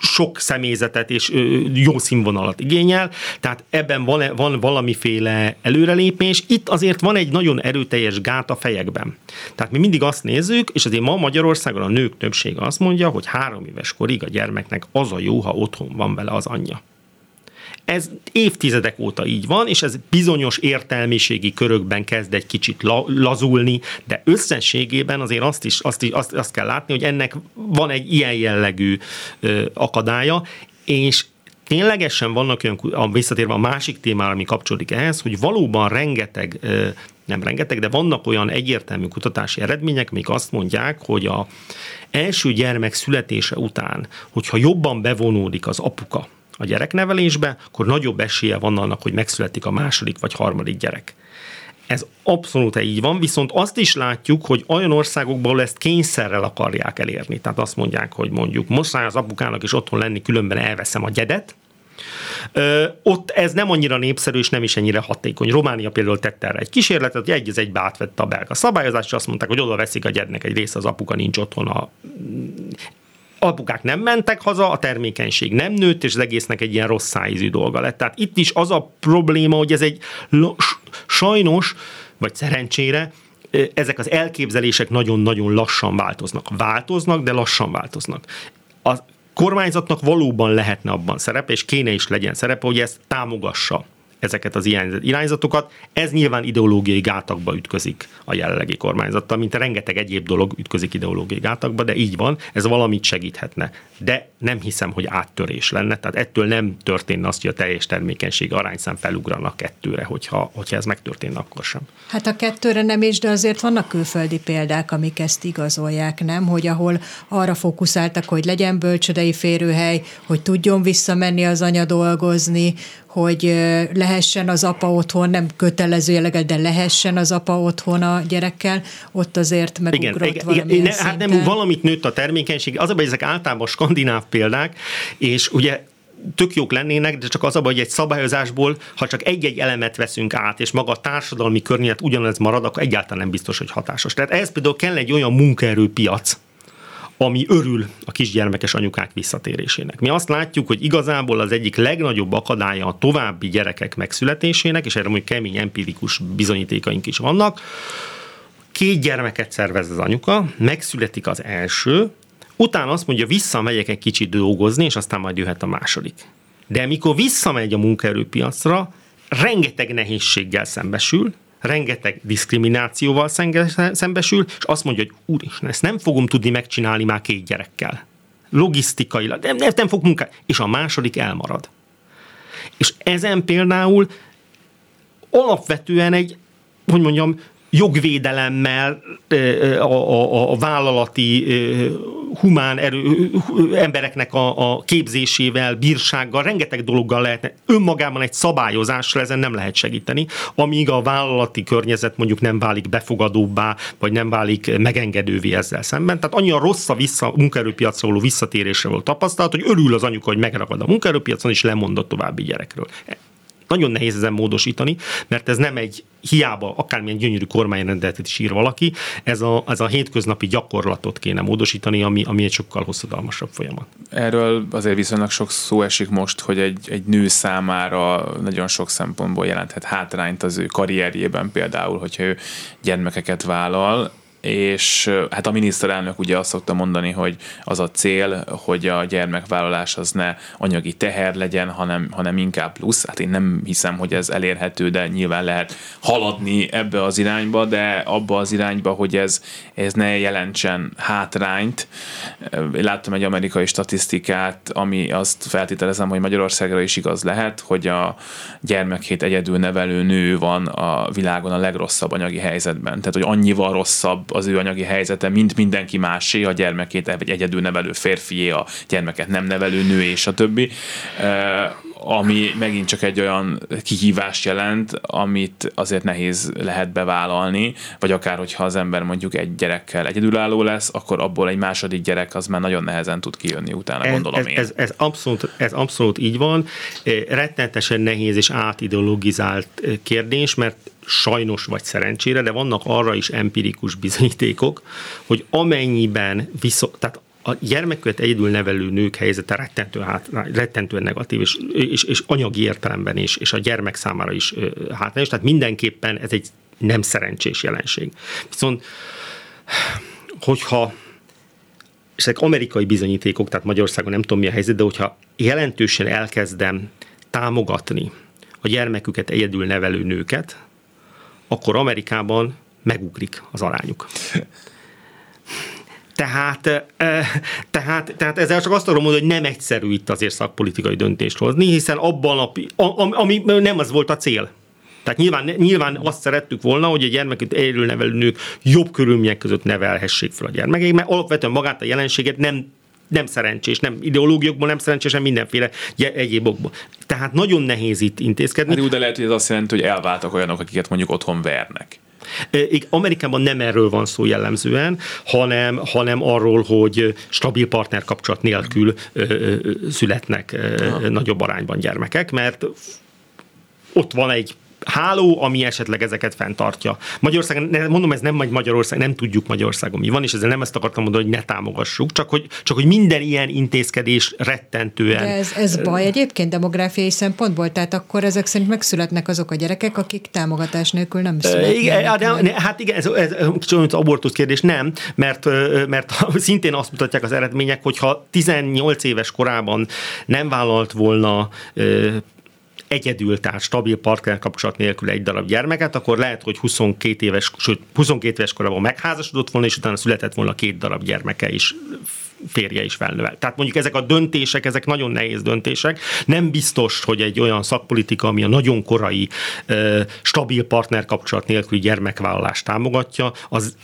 sok személyzetet és jó színvonalat igényel, tehát ebben van, van valamiféle előrelépés. Itt azért van egy nagyon erőteljes gát a fejekben. Tehát mi mindig azt nézzük, és azért ma Magyarországon a nők többsége azt mondja, hogy három éves korig a gyermeknek az a jó, ha otthon van vele az anyja. Ez évtizedek óta így van, és ez bizonyos értelmiségi körökben kezd egy kicsit la, lazulni, de összességében azért azt is azt, is, azt, azt kell látni, hogy ennek van egy ilyen jellegű ö, akadálya, és ténylegesen vannak olyan, visszatérve a másik témára, ami kapcsolódik ehhez, hogy valóban rengeteg, nem rengeteg, de vannak olyan egyértelmű kutatási eredmények, amik azt mondják, hogy a első gyermek születése után, hogyha jobban bevonódik az apuka a gyereknevelésbe, akkor nagyobb esélye van annak, hogy megszületik a második vagy harmadik gyerek. Ez abszolút így van, viszont azt is látjuk, hogy olyan országokból ezt kényszerrel akarják elérni. Tehát azt mondják, hogy mondjuk most az apukának is otthon lenni, különben elveszem a gyedet, Ö, ott ez nem annyira népszerű, és nem is ennyire hatékony. Románia például tette erre egy kísérletet, hogy egy az egybe átvette a belga szabályozást, és azt mondták, hogy oda veszik a gyednek egy része, az apuka nincs otthon a apukák nem mentek haza, a termékenység nem nőtt, és az egésznek egy ilyen rossz szájízű dolga lett. Tehát itt is az a probléma, hogy ez egy sajnos, vagy szerencsére, ezek az elképzelések nagyon-nagyon lassan változnak. Változnak, de lassan változnak. A kormányzatnak valóban lehetne abban szerepe, és kéne is legyen szerepe, hogy ezt támogassa ezeket az irányzatokat. Ez nyilván ideológiai gátakba ütközik a jelenlegi kormányzattal, mint rengeteg egyéb dolog ütközik ideológiai gátakba, de így van, ez valamit segíthetne. De nem hiszem, hogy áttörés lenne, tehát ettől nem történne az, hogy a teljes termékenység arányszám felugrana kettőre, hogyha, hogyha ez megtörténne, akkor sem. Hát a kettőre nem is, de azért vannak külföldi példák, amik ezt igazolják, nem? Hogy ahol arra fókuszáltak, hogy legyen bölcsödei férőhely, hogy tudjon visszamenni az anya dolgozni, hogy lehessen az apa otthon, nem kötelező jelleggel, de lehessen az apa otthon a gyerekkel, ott azért megugrott igen, igen, igen, Hát nem, valamit nőtt a termékenység, az a baj, ezek általában skandináv példák, és ugye tök jók lennének, de csak az a baj, hogy egy szabályozásból, ha csak egy-egy elemet veszünk át, és maga a társadalmi környezet ugyanez marad, akkor egyáltalán nem biztos, hogy hatásos. Tehát ehhez például kell egy olyan munkaerőpiac, ami örül a kisgyermekes anyukák visszatérésének. Mi azt látjuk, hogy igazából az egyik legnagyobb akadálya a további gyerekek megszületésének, és erre mondjuk kemény empirikus bizonyítékaink is vannak, két gyermeket szervez az anyuka, megszületik az első, utána azt mondja, visszamegyek egy kicsit dolgozni, és aztán majd jöhet a második. De mikor visszamegy a munkaerőpiacra, rengeteg nehézséggel szembesül, rengeteg diszkriminációval szembesül, és azt mondja, hogy úristen, ezt nem fogom tudni megcsinálni már két gyerekkel. Logisztikailag, nem, nem, nem fog munkálni. És a második elmarad. És ezen például alapvetően egy, hogy mondjam, jogvédelemmel, a, a, a vállalati humán erő, embereknek a, a képzésével, bírsággal, rengeteg dologgal lehetne. Önmagában egy szabályozással ezen nem lehet segíteni, amíg a vállalati környezet mondjuk nem válik befogadóbbá, vagy nem válik megengedővé ezzel szemben. Tehát annyira rossz a vissza, munkaerőpiacra való visszatérésre volt tapasztalat, hogy örül az anyuka, hogy megragad a munkaerőpiacon, és lemondott további gyerekről. Nagyon nehéz ezen módosítani, mert ez nem egy hiába akármilyen gyönyörű kormányrendeletet is ír valaki, ez a, ez a hétköznapi gyakorlatot kéne módosítani, ami, ami egy sokkal hosszadalmasabb folyamat. Erről azért viszonylag sok szó esik most, hogy egy, egy nő számára nagyon sok szempontból jelenthet hátrányt az ő karrierjében például, hogyha ő gyermekeket vállal, és hát a miniszterelnök ugye azt szokta mondani, hogy az a cél, hogy a gyermekvállalás az ne anyagi teher legyen, hanem, hanem inkább plusz. Hát én nem hiszem, hogy ez elérhető, de nyilván lehet haladni ebbe az irányba, de abba az irányba, hogy ez, ez ne jelentsen hátrányt. Láttam egy amerikai statisztikát, ami azt feltételezem, hogy Magyarországra is igaz lehet, hogy a gyermekét egyedül nevelő nő van a világon a legrosszabb anyagi helyzetben. Tehát, hogy annyival rosszabb az ő anyagi helyzete, mint mindenki másé, a gyermekét, vagy egyedül nevelő férfié, a gyermeket nem nevelő nő, és a többi ami megint csak egy olyan kihívást jelent, amit azért nehéz lehet bevállalni, vagy akár hogyha az ember mondjuk egy gyerekkel egyedülálló lesz, akkor abból egy második gyerek az már nagyon nehezen tud kijönni utána, ez, gondolom ez, én. Ez, ez, abszolút, ez abszolút így van. Rettenetesen nehéz és átideologizált kérdés, mert sajnos vagy szerencsére, de vannak arra is empirikus bizonyítékok, hogy amennyiben viszont, tehát a gyermeküket egyedül nevelő nők helyzete rettentő, hát, rettentően negatív, és, és, és anyagi értelemben is, és a gyermek számára is hátrányos, tehát mindenképpen ez egy nem szerencsés jelenség. Viszont, hogyha és ezek amerikai bizonyítékok, tehát Magyarországon nem tudom mi a helyzet, de hogyha jelentősen elkezdem támogatni a gyermeküket egyedül nevelő nőket, akkor Amerikában megugrik az arányuk. Tehát, tehát, tehát ezzel csak azt tudom mondani, hogy nem egyszerű itt azért szakpolitikai döntést hozni, hiszen abban, a, ami nem az volt a cél. Tehát nyilván, nyilván azt szerettük volna, hogy a gyermeket élő nevelő nők jobb körülmények között nevelhessék fel a gyermekeik, mert alapvetően magát a jelenséget nem nem szerencsés, nem ideológiókból nem szerencsés, hanem mindenféle egyéb okból. Tehát nagyon nehéz itt intézkedni. Hát, de lehet, hogy ez azt jelenti, hogy elváltak olyanok, akiket mondjuk otthon vernek. Amerikában nem erről van szó jellemzően, hanem, hanem arról, hogy stabil partner kapcsolat nélkül születnek Aha. nagyobb arányban gyermekek, mert ott van egy háló, ami esetleg ezeket fenntartja. Magyarországon, mondom, ez nem Magyarország, nem tudjuk Magyarországon mi van, és ezzel nem ezt akartam mondani, hogy ne támogassuk, csak hogy, csak hogy minden ilyen intézkedés rettentően. De ez, ez baj egyébként demográfiai szempontból, tehát akkor ezek szerint megszületnek azok a gyerekek, akik támogatás nélkül nem születnek. Igen, de, ne, hát igen, ez, ez kicsit abortusz kérdés, nem, mert, mert [laughs] szintén azt mutatják az eredmények, hogyha 18 éves korában nem vállalt volna egyedül, tehát stabil partner kapcsolat nélkül egy darab gyermeket, akkor lehet, hogy 22 éves, sőt, 22 éves korában megházasodott volna, és utána született volna két darab gyermeke is férje is felnövel. Tehát mondjuk ezek a döntések, ezek nagyon nehéz döntések. Nem biztos, hogy egy olyan szakpolitika, ami a nagyon korai, stabil partner kapcsolat nélküli gyermekvállalást támogatja, az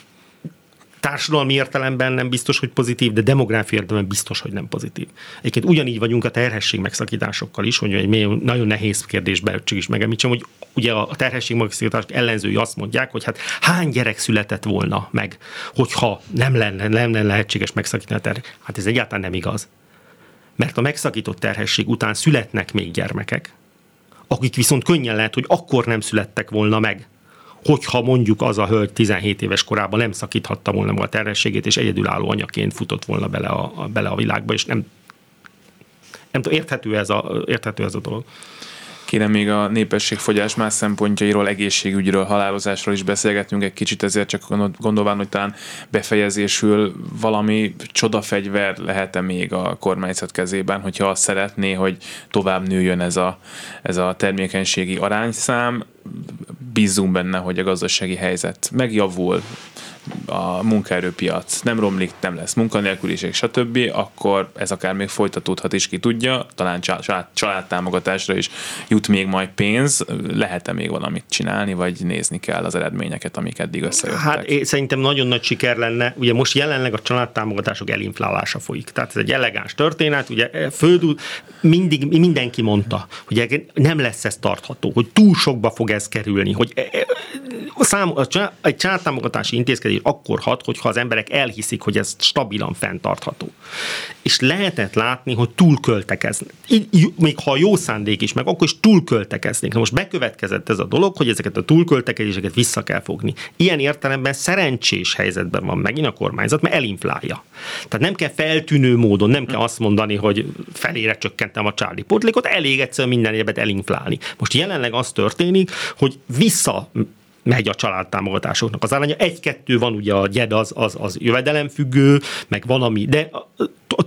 társadalmi értelemben nem biztos, hogy pozitív, de demográfiai értelemben biztos, hogy nem pozitív. Egyébként ugyanígy vagyunk a terhesség megszakításokkal is, hogy egy nagyon nehéz kérdésbe csak is megemlítsem, hogy ugye a terhesség megszakítások ellenzői azt mondják, hogy hát hány gyerek született volna meg, hogyha nem lenne, nem lenne lehetséges megszakítani a terhesség. Hát ez egyáltalán nem igaz. Mert a megszakított terhesség után születnek még gyermekek, akik viszont könnyen lehet, hogy akkor nem születtek volna meg, hogyha mondjuk az a hölgy 17 éves korában nem szakíthatta volna a terhességét, és egyedülálló anyaként futott volna bele a, a, bele a világba, és nem, nem tudom, érthető ez a, érthető ez a dolog. Kéne még a népességfogyás más szempontjairól, egészségügyről, halálozásról is beszélgetünk egy kicsit, ezért csak gondolván, hogy talán befejezésül valami csodafegyver lehet-e még a kormányzat kezében, hogyha azt szeretné, hogy tovább nőjön ez a, ez a termékenységi arányszám, bízunk benne, hogy a gazdasági helyzet megjavul, a munkaerőpiac nem romlik, nem lesz munkanélküliség, stb., akkor ez akár még folytatódhat is, ki tudja, talán család, családtámogatásra is jut még majd pénz, lehet-e még valamit csinálni, vagy nézni kell az eredményeket, amik eddig összejöttek? Hát én szerintem nagyon nagy siker lenne, ugye most jelenleg a családtámogatások elinflálása folyik, tehát ez egy elegáns történet, ugye e, földú, mindig mindenki mondta, hogy nem lesz ez tartható, hogy túl sokba fog ez kerülni, hogy e, e, a szám, a, egy családtámogatási intézkedés akkor hat, hogyha az emberek elhiszik, hogy ez stabilan fenntartható. És lehetett látni, hogy túlköltekeznek. Még ha jó szándék is, meg akkor is túlköltekeznék. Na most bekövetkezett ez a dolog, hogy ezeket a túlköltekezéseket vissza kell fogni. Ilyen értelemben szerencsés helyzetben van megint a kormányzat, mert elinflálja. Tehát nem kell feltűnő módon, nem kell azt mondani, hogy felére csökkentem a csádi potlékot, elég egyszer minden egyebet elinflálni. Most jelenleg az történik, hogy vissza megy a családtámogatásoknak az aránya. Egy-kettő van ugye a gyed, az, az, az jövedelemfüggő, meg van ami, de a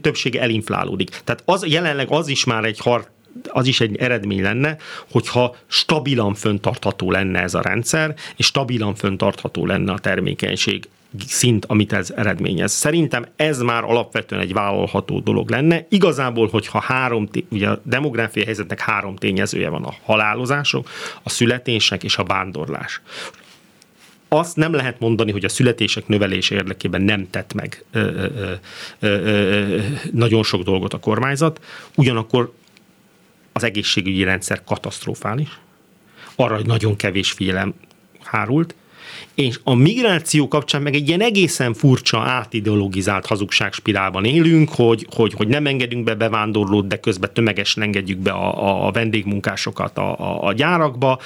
többsége, elinflálódik. Tehát az jelenleg az is már egy har, az is egy eredmény lenne, hogyha stabilan föntartható lenne ez a rendszer, és stabilan föntartható lenne a termékenység szint, amit ez eredményez. Szerintem ez már alapvetően egy vállalható dolog lenne. Igazából, hogyha három, ugye a demográfiai helyzetnek három tényezője van, a halálozások, a születések és a vándorlás azt nem lehet mondani, hogy a születések növelése érdekében nem tett meg ö, ö, ö, ö, nagyon sok dolgot a kormányzat, ugyanakkor az egészségügyi rendszer katasztrofális, arra nagyon kevés figyelem hárult, és a migráció kapcsán meg egy ilyen egészen furcsa, átideologizált hazugságspirálban élünk, hogy, hogy, hogy nem engedünk be bevándorlót, de közben tömegesen engedjük be a, a vendégmunkásokat a, a, a gyárakba.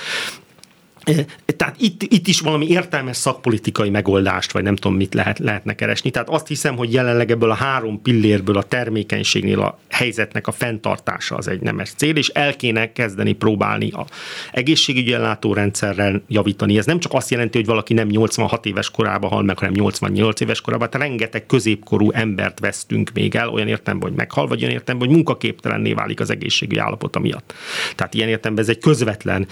Tehát itt, itt is valami értelmes szakpolitikai megoldást, vagy nem tudom, mit lehet, lehetne keresni. Tehát azt hiszem, hogy jelenleg ebből a három pillérből a termékenységnél a helyzetnek a fenntartása az egy nemes cél, és el kéne kezdeni próbálni a egészségügyi ellátórendszerrel javítani. Ez nem csak azt jelenti, hogy valaki nem 86 éves korában hal meg, hanem 88 éves korában. Tehát rengeteg középkorú embert vesztünk még el, olyan értelemben, hogy meghal, vagy olyan értelemben, hogy munkaképtelenné válik az egészségügyi állapota miatt. Tehát ilyen értelemben ez egy közvetlen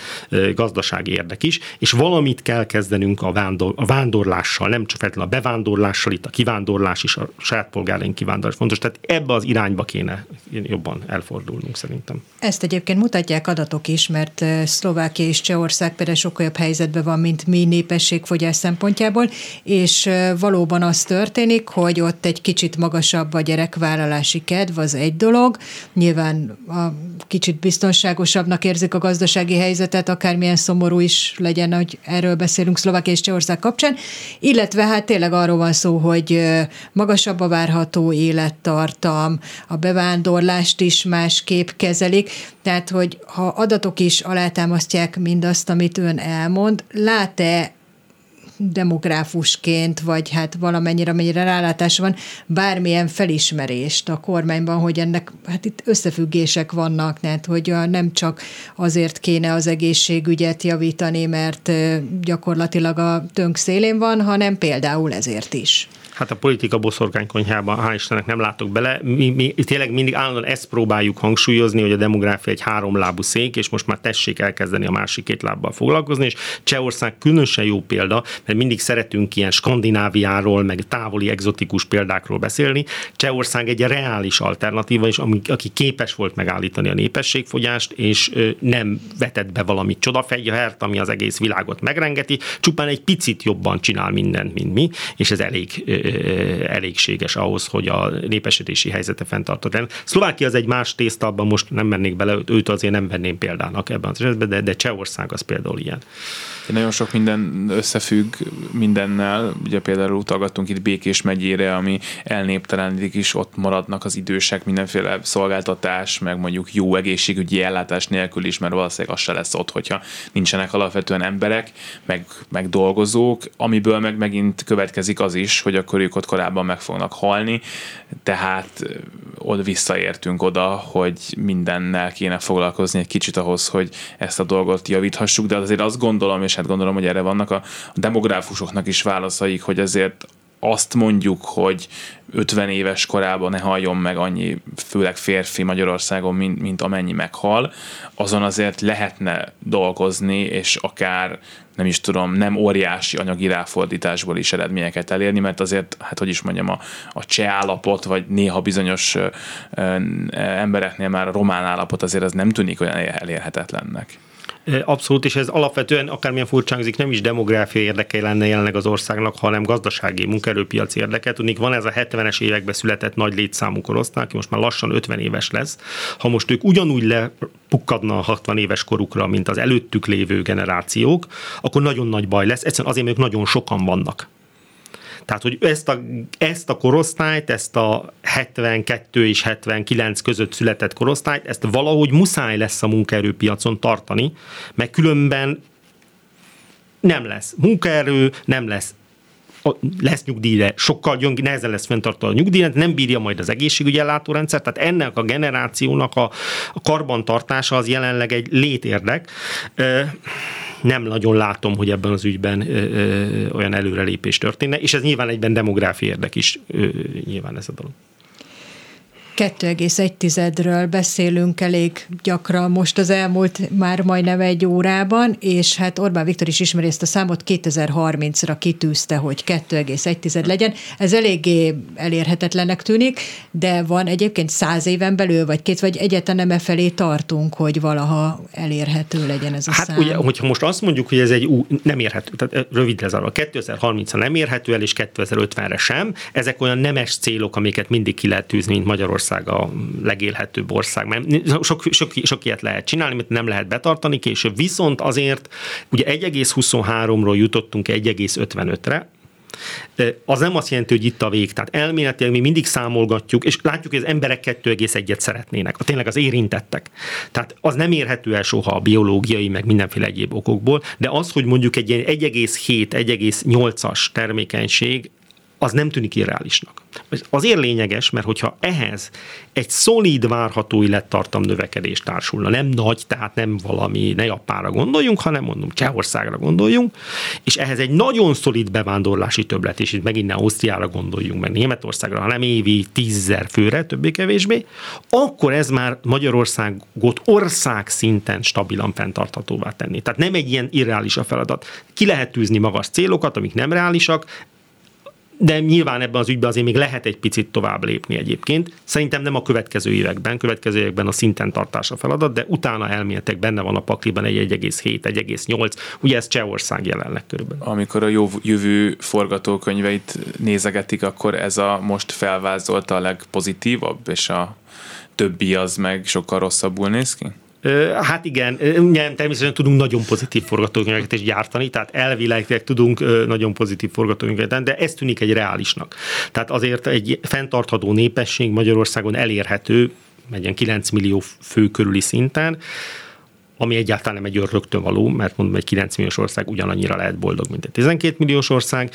gazdasági érdek is, és valamit kell kezdenünk a, vándor, a vándorlással, nem csak feltétlenül a bevándorlással, itt a kivándorlás is, a saját polgáraink kivándorlás fontos, tehát ebbe az irányba kéne jobban elfordulnunk szerintem. Ezt egyébként mutatják adatok is, mert Szlovákia és Csehország például sokkal jobb helyzetben van, mint mi népességfogyás szempontjából, és valóban az történik, hogy ott egy kicsit magasabb a gyerekvállalási kedv, az egy dolog. Nyilván a kicsit biztonságosabbnak érzik a gazdasági helyzetet, akármilyen szomorú is legyen, hogy erről beszélünk Szlovákia és Csehország kapcsán, illetve hát tényleg arról van szó, hogy magasabb a várható élettartam, a bevándorlást is másképp kezelik, tehát hogy ha adatok is alátámasztják mindazt, amit ön elmond, lát-e demográfusként, vagy hát valamennyire, amennyire rálátása van, bármilyen felismerést a kormányban, hogy ennek hát itt összefüggések vannak, tehát hogy nem csak azért kéne az egészségügyet javítani, mert gyakorlatilag a tönk szélén van, hanem például ezért is. Hát a politika boszorkánykonyhába, hál' Istennek nem látok bele. Mi, mi tényleg mindig állandóan ezt próbáljuk hangsúlyozni, hogy a demográfia egy háromlábú szék, és most már tessék elkezdeni a másik két lábbal foglalkozni, és Csehország különösen jó példa, mert mindig szeretünk ilyen Skandináviáról, meg távoli egzotikus példákról beszélni. Csehország egy reális alternatíva, és ami, aki képes volt megállítani a népességfogyást, és nem vetett be valami csodafegyvert, ami az egész világot megrengeti, csupán egy picit jobban csinál mindent, mint mi, és ez elég elégséges ahhoz, hogy a népesedési helyzete fenntartott legyen. Szlovákia az egy más tészta, abban most nem mennék bele, őt azért nem venném példának ebben az esetben, de, de Csehország az például ilyen. Nagyon sok minden összefügg mindennel. Ugye például utalgattunk itt Békés megyére, ami elnéptelenítik is, ott maradnak az idősek mindenféle szolgáltatás, meg mondjuk jó egészségügyi ellátás nélkül is, mert valószínűleg az se lesz ott, hogyha nincsenek alapvetően emberek, meg, meg dolgozók, amiből meg megint következik az is, hogy akkor ők ott korábban meg fognak halni, tehát oda visszaértünk oda, hogy mindennel kéne foglalkozni egy kicsit ahhoz, hogy ezt a dolgot javíthassuk, de azért azt gondolom, és hát gondolom, hogy erre vannak a demográfusoknak is válaszaik, hogy azért azt mondjuk, hogy 50 éves korában ne halljon meg annyi, főleg férfi Magyarországon, mint, mint amennyi meghal, azon azért lehetne dolgozni, és akár nem is tudom, nem óriási anyagi ráfordításból is eredményeket elérni, mert azért, hát hogy is mondjam, a, a cseh állapot, vagy néha bizonyos ö, ö, embereknél már a román állapot azért az nem tűnik olyan elérhetetlennek. Abszolút, és ez alapvetően akármilyen furcsángzik, nem is demográfia érdeke lenne jelenleg az országnak, hanem gazdasági munkaerőpiaci érdeke. Tudnék, van ez a 70-es években született nagy létszámú korosztály, aki most már lassan 50 éves lesz. Ha most ők ugyanúgy lepukkadna a 60 éves korukra, mint az előttük lévő generációk, akkor nagyon nagy baj lesz. Egyszerűen azért, mert ők nagyon sokan vannak. Tehát, hogy ezt a, ezt a korosztályt, ezt a 72 és 79 között született korosztályt, ezt valahogy muszáj lesz a munkaerőpiacon tartani, mert különben nem lesz munkaerő, nem lesz lesz nyugdíjra, sokkal gyöng, nehezen lesz fenntartani a nyugdíjat, nem bírja majd az egészségügyi ellátórendszer, tehát ennek a generációnak a, karbantartása az jelenleg egy létérdek nem nagyon látom, hogy ebben az ügyben olyan előrelépés történne, és ez nyilván egyben demográfia érdek is, nyilván ez a dolog. 2,1-ről beszélünk elég gyakran most az elmúlt már majdnem egy órában, és hát Orbán Viktor is ismeri ezt a számot, 2030-ra kitűzte, hogy 2,1 legyen. Ez eléggé elérhetetlennek tűnik, de van egyébként száz éven belül, vagy két, vagy egyetlen nem felé tartunk, hogy valaha elérhető legyen ez a hát szám. ugye, hogyha most azt mondjuk, hogy ez egy ú, nem érhető, tehát rövid lezárva, 2030-ra nem érhető el, és 2050-re sem, ezek olyan nemes célok, amiket mindig ki lehet tűzni, mint Magyarország Magyarország a legélhetőbb ország, mert sok, sok, sok ilyet lehet csinálni, amit nem lehet betartani később. Viszont azért ugye 1,23-ról jutottunk 1,55-re, az nem azt jelenti, hogy itt a vég. Tehát elméletileg mi mindig számolgatjuk, és látjuk, hogy az emberek 2,1-et szeretnének, a tényleg az érintettek. Tehát az nem érhető el soha a biológiai, meg mindenféle egyéb okokból, de az, hogy mondjuk egy 1,7-1,8-as termékenység az nem tűnik irreálisnak. Azért lényeges, mert hogyha ehhez egy szolíd várható élettartam növekedés társulna, nem nagy, tehát nem valami, ne Japánra gondoljunk, hanem mondom Csehországra gondoljunk, és ehhez egy nagyon szolid bevándorlási többlet, és itt megint ne Ausztriára gondoljunk, meg Németországra, hanem évi tízzer főre, többé-kevésbé, akkor ez már Magyarországot ország szinten stabilan fenntarthatóvá tenni. Tehát nem egy ilyen irreális a feladat. Ki lehet tűzni magas célokat, amik nem reálisak, de nyilván ebben az ügyben azért még lehet egy picit tovább lépni egyébként. Szerintem nem a következő években, következő években a szinten tartása feladat, de utána elméletek benne van a pakliban egy 1,7, 1,8, ugye ez Csehország jelenleg körülbelül. Amikor a jövő forgatókönyveit nézegetik, akkor ez a most felvázolta a legpozitívabb, és a többi az meg sokkal rosszabbul néz ki? Hát igen, ugye természetesen tudunk nagyon pozitív forgatókönyveket is gyártani, tehát elvileg tudunk nagyon pozitív forgatókönyveket, de ez tűnik egy reálisnak. Tehát azért egy fenntartható népesség Magyarországon elérhető, egy 9 millió fő körüli szinten, ami egyáltalán nem egy rögtön való, mert mondom, egy 9 milliós ország ugyanannyira lehet boldog, mint egy 12 milliós ország,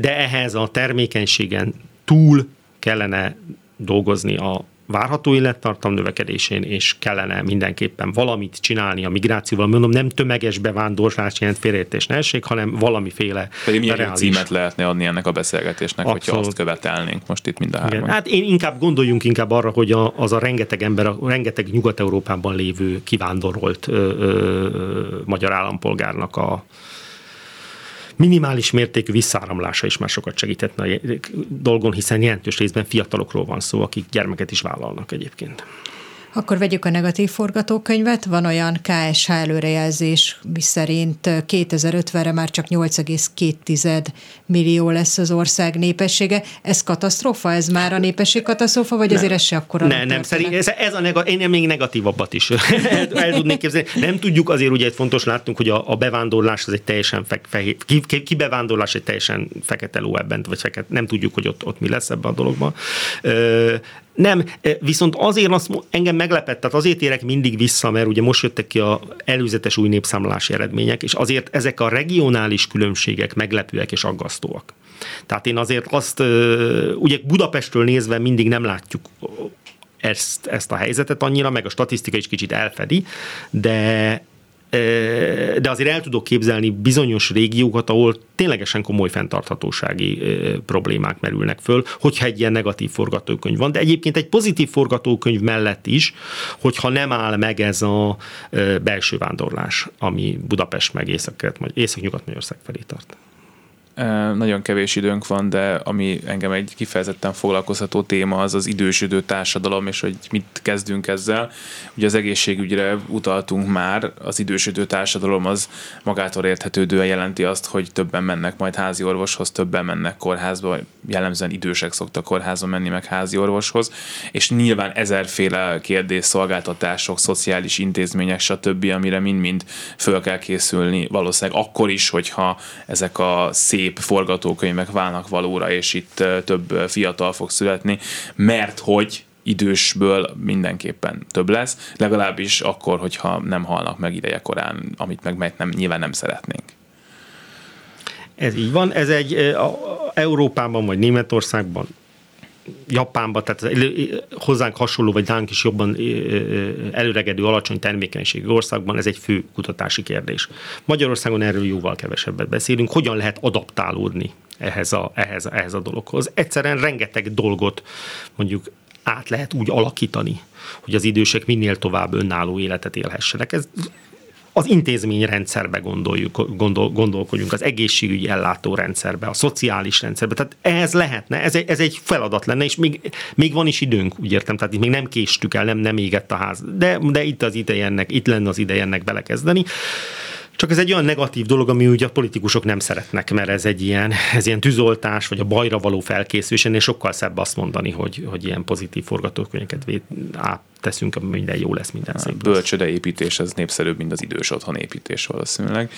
de ehhez a termékenységen túl kellene dolgozni a várható élettartam növekedésén, és kellene mindenképpen valamit csinálni a migrációval. Mondom, nem tömeges bevándorlás jelent félreértés ne essék, hanem valamiféle Pedig milyen reális... címet lehetne adni ennek a beszélgetésnek, Abszolút. hogyha azt követelnénk most itt mind a hárman. Hát én inkább gondoljunk inkább arra, hogy a, az a rengeteg ember, a rengeteg Nyugat-Európában lévő kivándorolt ö, ö, magyar állampolgárnak a, minimális mértékű visszáramlása is már sokat segíthetne a dolgon, hiszen jelentős részben fiatalokról van szó, akik gyermeket is vállalnak egyébként. Akkor vegyük a negatív forgatókönyvet. Van olyan KSH előrejelzés, miszerint 2050-re már csak 8,2 millió lesz az ország népessége. Ez katasztrófa? Ez már a népesség katasztrófa, vagy nem. azért ez se akkora? Nem, nem, szerint ez, ez a neg- én még negatívabbat is [laughs] el, el tudnék képzelni. Nem tudjuk, azért ugye fontos láttunk, hogy a, a bevándorlás az egy teljesen fe, fehér, ki, ki, ki, bevándorlás egy teljesen fekete ló ebben, vagy fekete, nem tudjuk, hogy ott, ott mi lesz ebben a dologban. Nem, viszont azért azt engem meglepett, tehát azért érek mindig vissza, mert ugye most jöttek ki a előzetes új népszámlási eredmények, és azért ezek a regionális különbségek meglepőek és aggasztóak. Tehát én azért azt, ugye Budapestről nézve mindig nem látjuk ezt, ezt a helyzetet annyira, meg a statisztika is kicsit elfedi, de de azért el tudok képzelni bizonyos régiókat, ahol ténylegesen komoly fenntarthatósági problémák merülnek föl, hogyha egy ilyen negatív forgatókönyv van. De egyébként egy pozitív forgatókönyv mellett is, hogyha nem áll meg ez a belső vándorlás, ami Budapest meg Észak-Nyugat-Magyarország felé tart. Nagyon kevés időnk van, de ami engem egy kifejezetten foglalkozható téma, az az idősödő társadalom, és hogy mit kezdünk ezzel. Ugye az egészségügyre utaltunk már, az idősödő társadalom az magától érthetődően jelenti azt, hogy többen mennek majd házi orvoshoz, többen mennek kórházba, jellemzően idősek szoktak kórházba menni meg házi orvoshoz, és nyilván ezerféle kérdés, szolgáltatások, szociális intézmények, stb., amire mind-mind föl kell készülni, valószínűleg akkor is, hogyha ezek a szép szép forgatókönyvek válnak valóra, és itt több fiatal fog születni, mert hogy idősből mindenképpen több lesz, legalábbis akkor, hogyha nem halnak meg ideje korán, amit meg nem, nyilván nem szeretnénk. Ez így van, ez egy a, Európában vagy Németországban Japánban, tehát hozzánk hasonló, vagy nálunk is jobban előregedő, alacsony termékenységű országban ez egy fő kutatási kérdés. Magyarországon erről jóval kevesebbet beszélünk. Hogyan lehet adaptálódni ehhez a, ehhez, ehhez a dologhoz? Egyszerűen rengeteg dolgot mondjuk át lehet úgy alakítani, hogy az idősek minél tovább önálló életet élhessenek. Ez az intézményrendszerbe gondoljuk, gondol, gondolkodjunk, az egészségügyi ellátórendszerbe, a szociális rendszerbe. Tehát ehhez lehetne, ez egy, ez egy feladat lenne, és még, még van is időnk, úgy értem, tehát itt még nem késtük el, nem, nem égett a ház, de, de itt az ideje ennek, itt lenne az ideje ennek belekezdeni. Csak ez egy olyan negatív dolog, ami ugye a politikusok nem szeretnek, mert ez egy ilyen, ez ilyen tűzoltás, vagy a bajra való felkészülés, ennél sokkal szebb azt mondani, hogy, hogy ilyen pozitív forgatókönyveket teszünk, minden jó lesz, minden szép. Bölcsöde építés, ez népszerűbb, mint az idős otthon építés valószínűleg.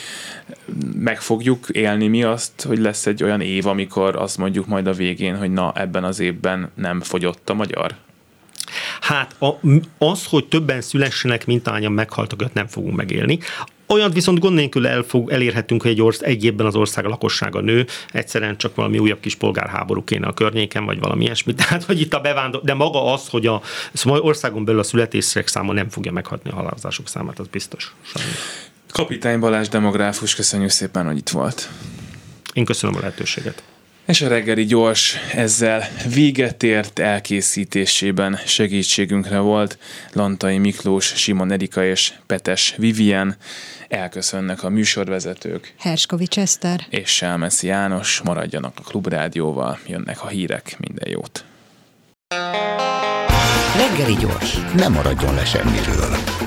Meg fogjuk élni mi azt, hogy lesz egy olyan év, amikor azt mondjuk majd a végén, hogy na, ebben az évben nem fogyott a magyar? Hát a, az, hogy többen szülessenek, mint ányan meghaltak, nem fogunk megélni. Olyan viszont gond nélkül el fog, elérhetünk, hogy egy, orsz, egy évben az ország lakossága nő, egyszerűen csak valami újabb kis polgárháború kéne a környéken, vagy valami ilyesmi. [laughs] Tehát, hogy itt a bevándor, de maga az, hogy a szóval országon belül a születések száma nem fogja meghatni a halálozások számát, az biztos. Sajnos. Kapitány Balázs demográfus, köszönjük szépen, hogy itt volt. Én köszönöm a lehetőséget. És a reggeli gyors ezzel véget ért elkészítésében segítségünkre volt Lantai Miklós, Simon Erika és Petes Vivien. Elköszönnek a műsorvezetők. Herskovics Eszter. És Selmeszi János. Maradjanak a Klubrádióval, jönnek a hírek, minden jót. Reggeli gyors, nem maradjon le semmiről.